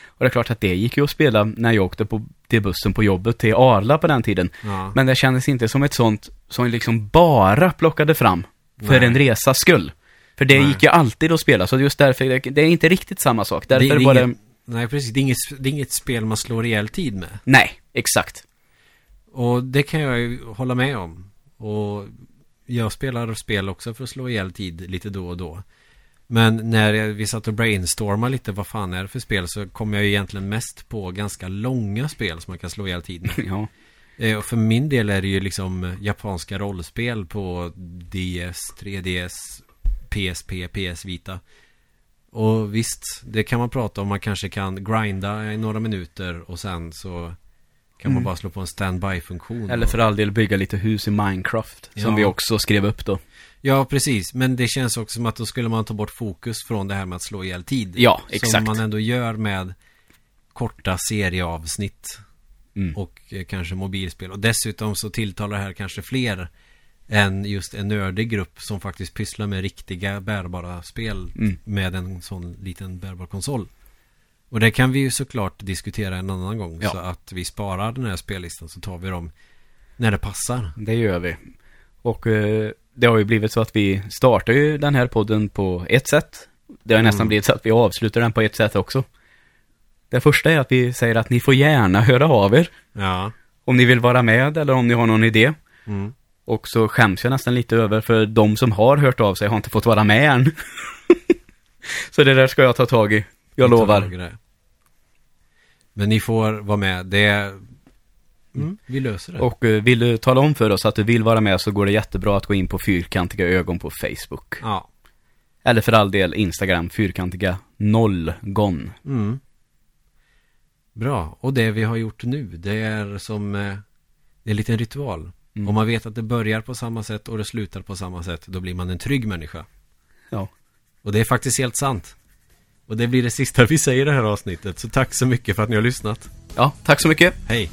och det är klart att det gick ju att spela när jag åkte på, till bussen på jobbet till Arla på den tiden. Ja. Men det kändes inte som ett sånt som liksom bara plockade fram för Nej. en resas skull. För det Nej. gick ju alltid att spela, så just därför, det, är inte riktigt samma sak. Därför det, det, det... inget, Nej, precis. Det är, inget, det är inget spel man slår ihjäl tid med. Nej, exakt. Och det kan jag ju hålla med om. Och jag spelar spel också för att slå ihjäl tid lite då och då. Men när vi satt och brainstormade lite vad fan är det för spel så kom jag ju egentligen mest på ganska långa spel som man kan slå ihjäl tid med. Ja. Eh, Och för min del är det ju liksom japanska rollspel på DS, 3DS, PSP, PS Vita. Och visst, det kan man prata om. Man kanske kan grinda i några minuter och sen så kan man Mm. bara slå på en standby-funktion. Eller för all del bygga lite hus i Minecraft, som Ja. vi också skrev upp då. Ja, precis. Men det känns också som att då skulle man ta bort fokus från det här med att slå ihjäl tid. Ja, Som exakt. man ändå gör med korta serieavsnitt Mm. och eh, kanske mobilspel. Och dessutom så tilltalar det här kanske fler än just en nördig grupp som faktiskt pysslar med riktiga bärbara spel Mm. med en sån liten bärbar konsol. Och det kan vi ju såklart diskutera en annan gång. Ja. Så att vi sparar den här spellistan så tar vi dem när det passar. Det gör vi. Och eh, det har ju blivit så att vi startar ju den här podden på ett sätt. Det har nästan Mm. blivit så att vi avslutar den på ett sätt också. Det första är att vi säger att ni får gärna höra av er. Ja. Om ni vill vara med eller om ni har någon idé. Mm. Och så skäms jag nästan lite över för de som har hört av sig har inte fått vara med än. så det där ska jag ta tag i. Jag lovar. Men ni får vara med. Det är... Mm, vi löser det. Och eh, vill du tala om för oss att du vill vara med så går det jättebra att gå in på Fyrkantiga ögon på Facebook. Ja. Eller för all del Instagram, Fyrkantiga nollgon. Mm. Bra. Och det vi har gjort nu, det är som... eh, Det är en liten ritual. Mm. Om man vet att det börjar på samma sätt och det slutar på samma sätt, då blir man en trygg människa. Ja. Och det är faktiskt helt sant. Och det blir det sista vi säger i det här avsnittet. Så tack så mycket för att ni har lyssnat. Ja, tack så mycket. Hej!